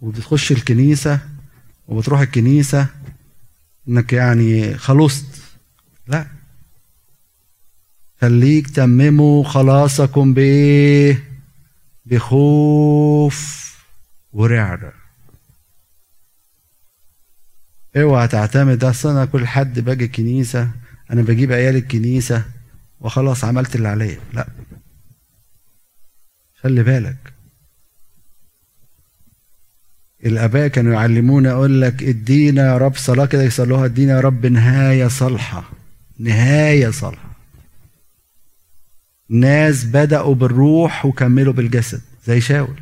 وبتخش الكنيسة وبتروح الكنيسة انك يعني خلصت. لا. خليك تمموا خلاصكم بايه بخوف ورعب. اوعى تعتمد أصل أنا كل حد باجي الكنيسة أنا بجيب عيال الكنيسة وخلاص عملت اللي عليا. لا. خلي بالك. الأباء كانوا يعلمونا يقول لك ادينا يا رب صلاة كده يصلوها ادينا يا رب نهاية صالحه نهاية صالحه ناس بدأوا بالروح وكملوا بالجسد زي شاول.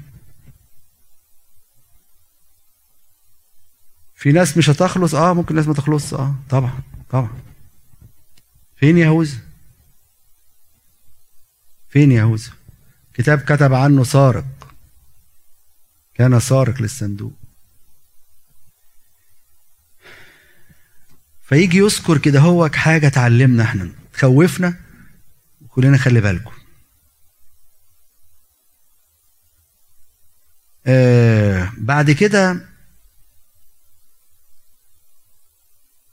في ناس مش هتخلص؟ آه ممكن ناس ما تخلص آه طبعا طبعا. فين يهوذا فين يهوذا كتاب كتب عنه سارق. كان سارق للصندوق. فيجي يذكر كده هو حاجة تعلمنا إحنا. تخوفنا؟ كلنا خلي بالكم. آه بعد كده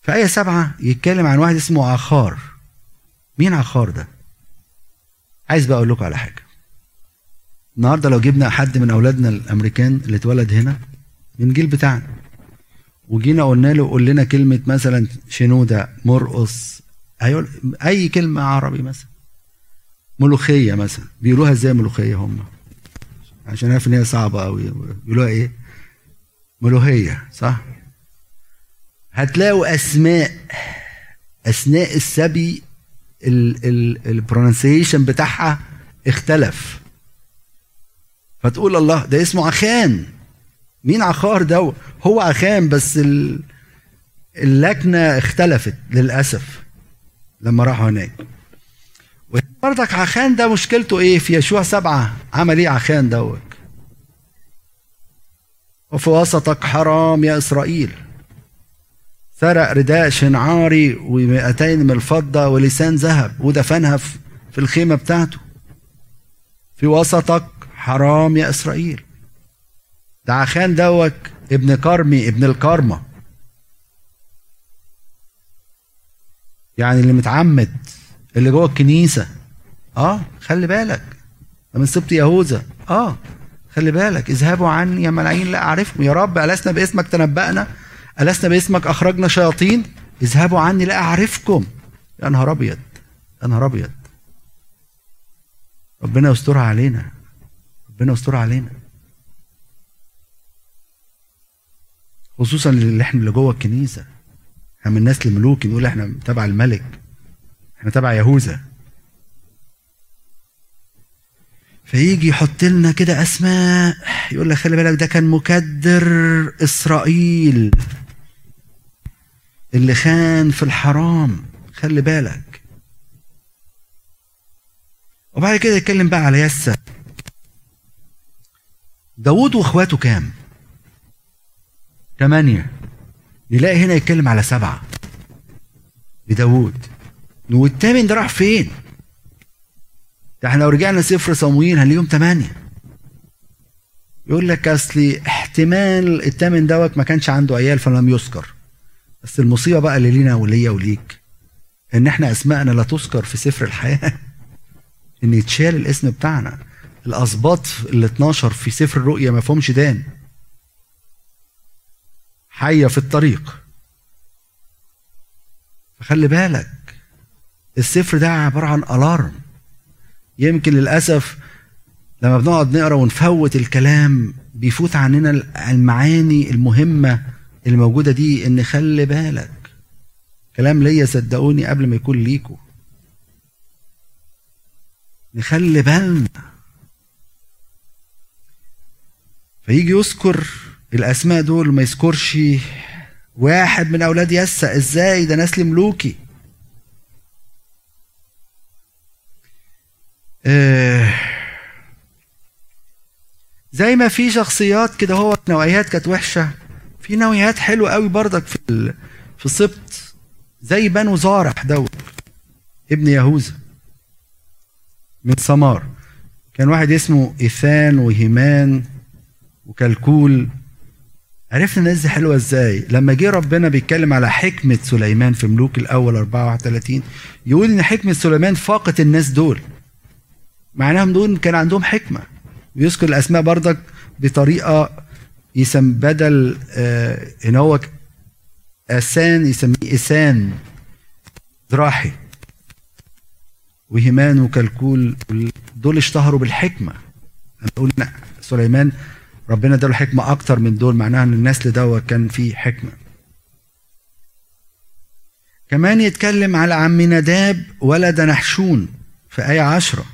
في آية سبعة يتكلم عن واحد اسمه عخار. مين عخار ده؟ عايز بقى أقول لكم على حاجة. النهاردة لو جبنا حد من أولادنا الأمريكان اللي اتولد هنا من جيل بتاعنا وجينا قلنا له قول لنا كلمة مثلا شنودة مرقص هيقول أي كلمة عربي مثلا. ملوخية مثلا. بيقولوها إزاي ملوخية هم؟ عشان عارف إن هي صعبة قوي بيقولوها إيه؟ ملوهية صح؟ هتلاقوا أسماء اثناء السبي ال pronunciation بتاعها اختلف. فتقول الله ده اسمه عخان مين عخان ده؟ هو عخان بس اللكنة اختلفت للأسف لما راحوا هناك. برضك عخان ده مشكلته إيه؟ في يشوع سبعة عمل إيه عخان دوت؟ وفي وسطك حرام يا إسرائيل. سرق رداء شنعاري ومئتين من الفضة ولسان ذهب ودفنها في الخيمة بتاعته. في وسطك حرام يا إسرائيل. ده عخان دوت ابن كرمي ابن الكرمة. يعني اللي متعمد اللي جوه الكنيسة. آه خلي بالك. من سبط يهوذا. آه خلي بالك. اذهبوا عني يا ملايين لا أعرفكم. يا رب ألسنا باسمك تنبأنا. ألسنا باسمك أخرجنا شياطين؟ اذهبوا عني لا أعرفكم. يا نهار أبيض يا نهار أبيض. ربنا يسترها علينا ربنا يسترها علينا. خصوصا اللي إحنا اللي جوه الكنيسة. إحنا من نسل ملوك نقول إحنا تبع الملك. إحنا تبع يهوذا. فيجي يحط لنا كده أسماء يقول لك خلي بالك ده كان مكدر إسرائيل. اللي خان في الحرام. خلي بالك. وبعد كده يتكلم بقى على يسا داوود واخواته كام؟ ثمانية نلاقي هنا يتكلم على سبعة. لداوود والثامن ده راح فين؟ ده إحنا لو رجعنا سفر صمويل هنلاقيهم ثمانية يقول لك أصل احتمال الثامن دوت ما كانش عنده عيال فلم يذكر. بس المصيبة بقى اللي لينا وليا وليك إن إحنا اسمائنا لا تذكر في سفر الحياة. إن يتشال الاسم بتاعنا. الأسباط ال 12 في سفر الرؤيا ما فيهمش دان. حية في الطريق. فخلي بالك السفر ده عبارة عن ألارم يمكن للأسف لما بنقعد نقرأ ونفوت الكلام بيفوت عننا المعاني المهمة اللي موجودة دي إن خلي بالك كلام ليا صدقوني قبل ما يكون ليكوا نخلي بالنا. فيجي يذكر الأسماء دول ما يذكرش واحد من أولاد يسا. إزاي؟ ده نسل ملوكي آه. زي ما في شخصيات كده هو نوعيات كانت وحشة. في نوعيات حلوة قوي برضك في في السبط زي بنو زارح دوت ابن يهوذا من سمار. كان واحد اسمه إيثان وهيمان وكلكول. عرفنا الناس دي حلوة إزاي؟ لما جه ربنا بيتكلم على حكمة سليمان في ملوك الأول 34 يقول إن حكمة سليمان فاقت الناس دول. معناهم دول كان عندهم حكمة. ويذكر الأسماء بردك بطريقة يسم بدل آه إن هو آسان يسميه إسان ذراحي وهيمان وكلكول دول اشتهروا بالحكمة. نقول سليمان ربنا اداله حكمة أكتر من دول معناها إن النسل ده كان فيه حكمة. كمان يتكلم على عم نداب ولد نحشون في آية عشرة.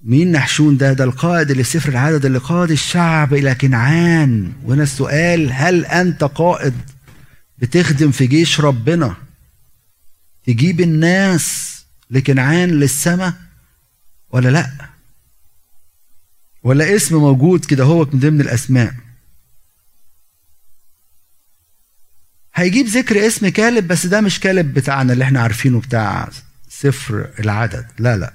مين نحشون ده؟ ده القائد اللي سفر العدد اللي قاد الشعب إلى كنعان. وهنا السؤال هل أنت قائد بتخدم في جيش ربنا؟ تجيب الناس لكنعان للسماء ولا لأ؟ ولا اسم موجود كده هو من ضمن الأسماء؟ هيجيب ذكر اسم كالب بس ده مش كالب بتاعنا اللي إحنا عارفينه بتاع سفر العدد. لا لا.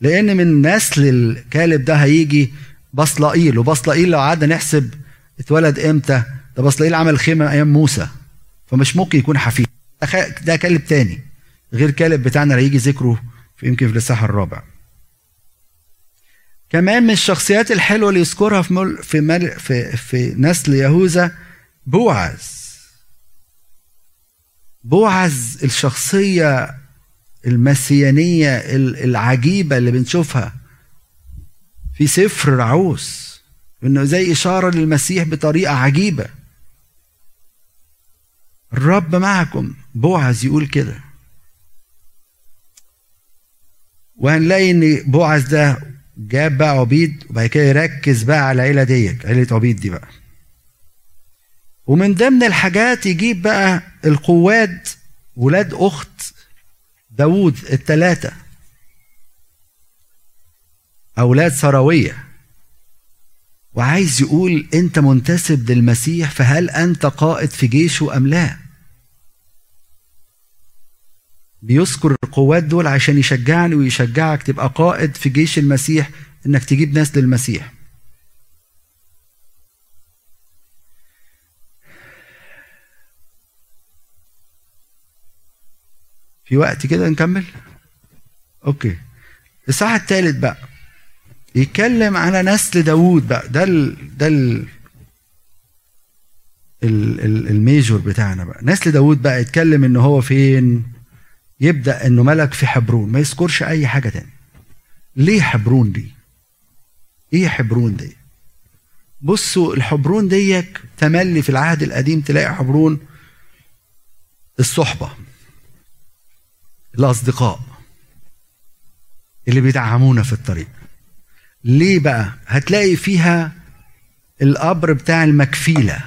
لأن من نسل الكالب ده هيجي بصلائيل وبصلائيل لو قعدنا نحسب اتولد إمتى ده بصلائيل عمل خيمة أيام موسى فمش ممكن يكون حفيد. ده كالب تاني غير كالب بتاعنا اللي هيجي ذكره في يمكن في الإصحاح الرابع. كمان من الشخصيات الحلوة اللي يذكرها في مل في مل في في نسل يهوذا بوعز. بوعز الشخصية المسيانية العجيبة اللي بنشوفها في سفر رعوس إنه زي إشارة للمسيح بطريقة عجيبة. الرب معكم بوعز يقول كده. وهنلاقي إن بوعز ده جاب بقى عبيد وبعد كده يركز بقى على العيلة ديت عيلة عبيد دي بقى. ومن ضمن الحاجات يجيب بقى القواد ولاد أخت داوود الثلاثه أولاد سراوية. وعايز يقول أنت منتسب للمسيح فهل أنت قائد في جيشه أم لا؟ بيذكر القوات دول عشان يشجعني ويشجعك تبقى قائد في جيش المسيح إنك تجيب ناس للمسيح. في وقت كده نكمل؟ okay. الإصحاح الثالث بقى يتكلم على نسل داوود بقى. ده ال ده ال ال- ال- ال major بتاعنا بقى. نسل داود بقى يتكلم إن هو فين؟ يبدأ إنه ملك في حبرون. ما يذكرش أي حاجة تاني. ليه حبرون دي؟ إيه حبرون دي؟ بصوا الحبرون ديك تملي في العهد القديم تلاقي حبرون الصحبة. الاصدقاء اللي بيدعمونا في الطريق. ليه بقى؟ هتلاقي فيها القبر بتاع المكفيلة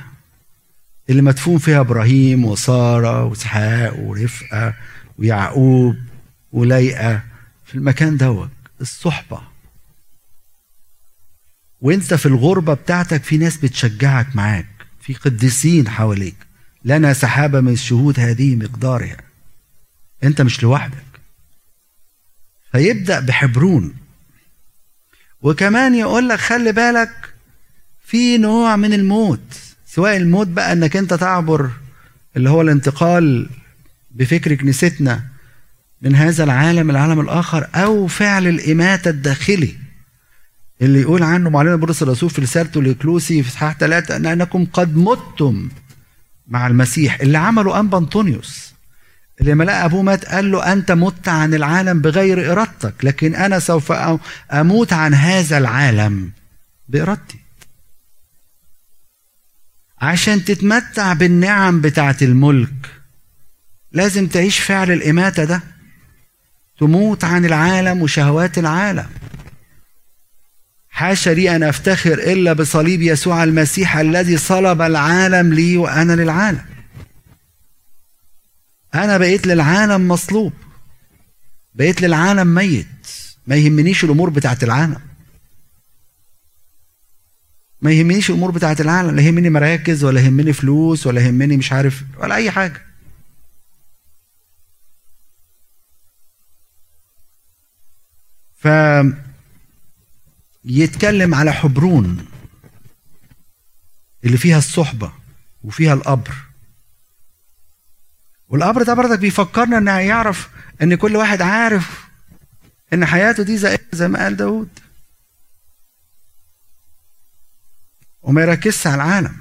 اللي مدفون فيها إبراهيم وسارة وإسحاق ورفقة ويعقوب وليئة في المكان دوت الصحبة. وانت في الغربة بتاعتك في ناس بتشجعك معاك في قديسين حواليك. لنا سحابة من الشهود هذه مقدارها. انت مش لوحدك. فيبدأ بحبرون. وكمان يقول لك خلي بالك في نوع من الموت سواء الموت بقى انك انت تعبر اللي هو الانتقال بفكر كنيستنا من هذا العالم العالم الآخر أو فعل الإماتة الداخلي اللي يقول عنه معلم بولس الرسول في رسالته لكلوسي في إصحاح ثلاثة ان إنكم قد متم مع المسيح اللي عمله انبا انطونيوس لما لقى أبوه مات قال له أنت مت عن العالم بغير إرادتك لكن أنا سوف أموت عن هذا العالم بإرادتي. عشان تتمتع بالنعم بتاعت الملك لازم تعيش فعل الإماتة ده. تموت عن العالم وشهوات العالم. حاشا لي أن أفتخر إلا بصليب يسوع المسيح الذي صلب العالم لي وأنا للعالم. أنا بقيت للعالم مصلوب. بقيت للعالم ميت. ما يهمنيش الأمور بتاعت العالم. ما يهمنيش الأمور بتاعت العالم. لا يهمني مراكز ولا يهمني فلوس ولا يهمني مش عارف ولا أي حاجة. ف يتكلم على حبرون اللي فيها الصحبة وفيها القبر. والقبر ده برضك بيفكرنا ان يعرف إن كل واحد عارف إن حياته دي زي زي ما قال داود. وما يركزش على العالم.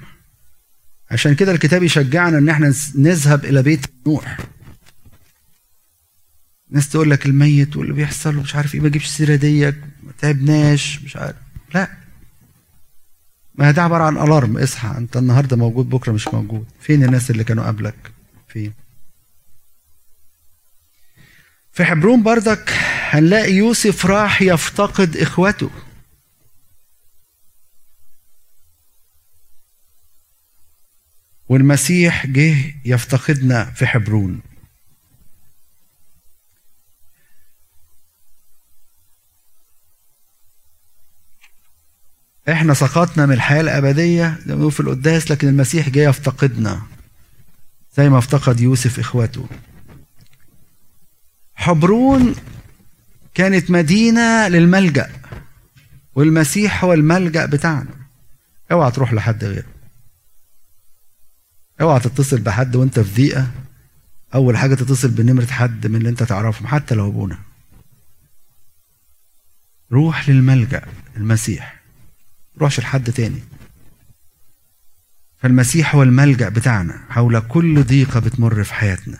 عشان كده الكتاب يشجعنا إن إحنا نذهب إلى بيت نوح. ناس تقول لك الميت واللي بيحصل مش عارف إيه ما تجيبش السيرة ديك ما تعبناش مش عارف. لا. ما ده عبارة عن ألارم. اصحى أنت النهارده موجود بكرة مش موجود. فين الناس اللي كانوا قبلك؟ فين؟ في حبرون بردك هنلاقي يوسف راح يفتقد إخوته. والمسيح جه يفتقدنا في حبرون. إحنا سقطنا من الحياة الأبدية زي ما في القداس لكن المسيح جاي يفتقدنا زي ما افتقد يوسف إخوته. حبرون كانت مدينة للملجأ والمسيح هو الملجأ بتاعنا. اوعى تروح لحد غيره. اوعى تتصل بحد وانت في ضيقة. اول حاجة تتصل بنمرة حد من اللي انت تعرفهم حتى لو ابونا. روح للملجأ المسيح. روحش لحد تاني. فالمسيح هو الملجأ بتاعنا حول كل ضيقة بتمر في حياتنا.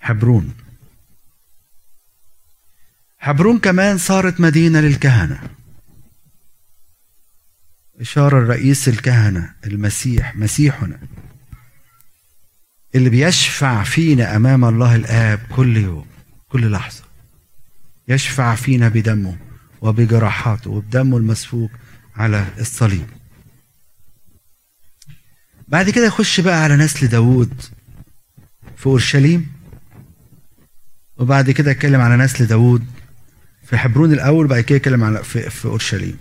حبرون حبرون كمان صارت مدينة للكهنة. إشارة الرئيس الكهنة المسيح مسيحنا اللي بيشفع فينا أمام الله الآب كل يوم كل لحظة. يشفع فينا بدمه وبجراحاته وبدمه المسفوك على الصليب. بعد كده يخش بقى على نسل داوود في أورشليم. وبعد كده يتكلم على نسل داوود في حبرون الأول بعد كده يتكلم على في, في أورشليم.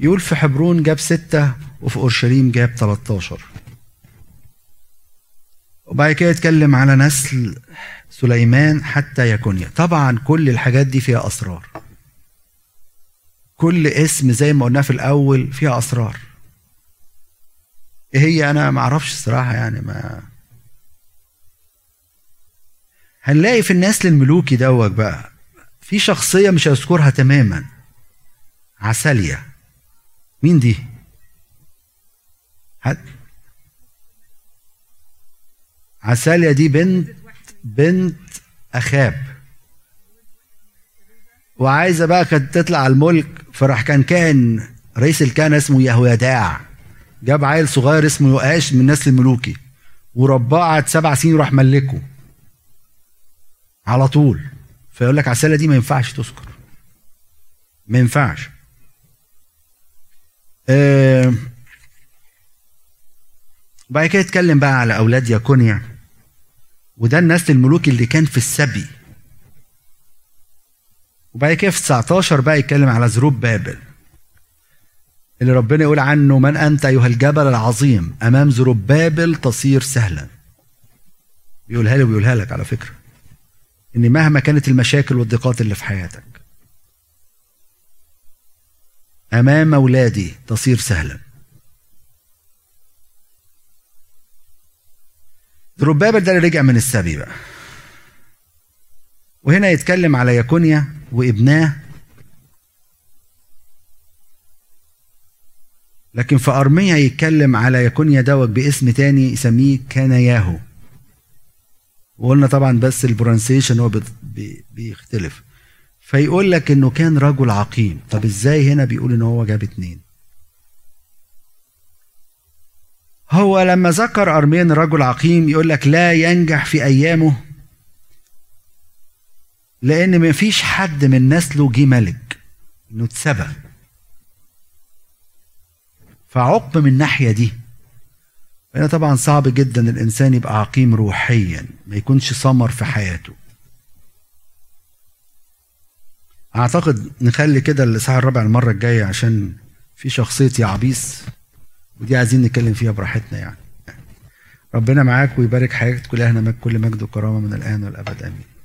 يقول في حبرون جاب ستة وفي أورشليم جاب 13 وبعد كده يتكلم على نسل سليمان حتى يكونيا. طبعا كل الحاجات دي فيها أسرار. كل اسم زي ما قلنا في الأول فيها أسرار. إيه هي؟ أنا ما أعرفش الصراحة يعني ما هنلاقي في النسل الملوكي دوت بقى في شخصية مش هذكرها تماما. عسالية مين دي؟ حد عساليا دي بنت بنت أخاب. وعايزة بقى كانت تطلع على الملك فراح كان كان رئيس الكهنة اسمه يهويداع جاب عيل صغير اسمه يؤاش من النسل الملوكي ورباه قعد سبع سنين وراح ملكه. على طول. فيقول لك عسالة دي ما ينفعش تذكر. ما ينفعش. آه بعد كده يتكلم بقى على أولاد ياكونيا. وده النسل الملوكي اللي كان في السبي. وبعد كده في 19 بقى يتكلم على ظروب بابل. اللي ربنا يقول عنه من أنت أيها الجبل العظيم أمام ظروب بابل تصير سهلا. بيقولها لي وبيقولها لك على فكرة. إن مهما كانت المشاكل والضيقات اللي في حياتك أمام أولادي تصير سهلا. ظروب بابل ده اللي رجع من السبي بقى. وهنا يتكلم على يكونيا وإبناه. لكن في أرميا يتكلم على يكونيا دوت باسم تاني يسميه كانياهو. وقلنا طبعا بس البرونسيشن هو بيختلف. فيقول لك إنه كان رجل عقيم. طب إزاي هنا بيقول إن هو جاب اتنين؟ هو لما ذكر ارميان رجل عقيم يقول لك لا ينجح في أيامه لأن ما فيش حد من نسله جه ملك إنه اتسبى فعقب من الناحية دي. هنا طبعا صعب جدا الإنسان يبقى عقيم روحيا ما يكونش ثمر في حياته. أعتقد نخلي كده الساعة الرابعه المرة الجاية عشان في شخصية يعبيس ودي عايزين نتكلم فيها براحتنا يعني. ربنا معاك ويبارك حياتك كلها كل مجد وكرامة من الآن والأبد. آمين.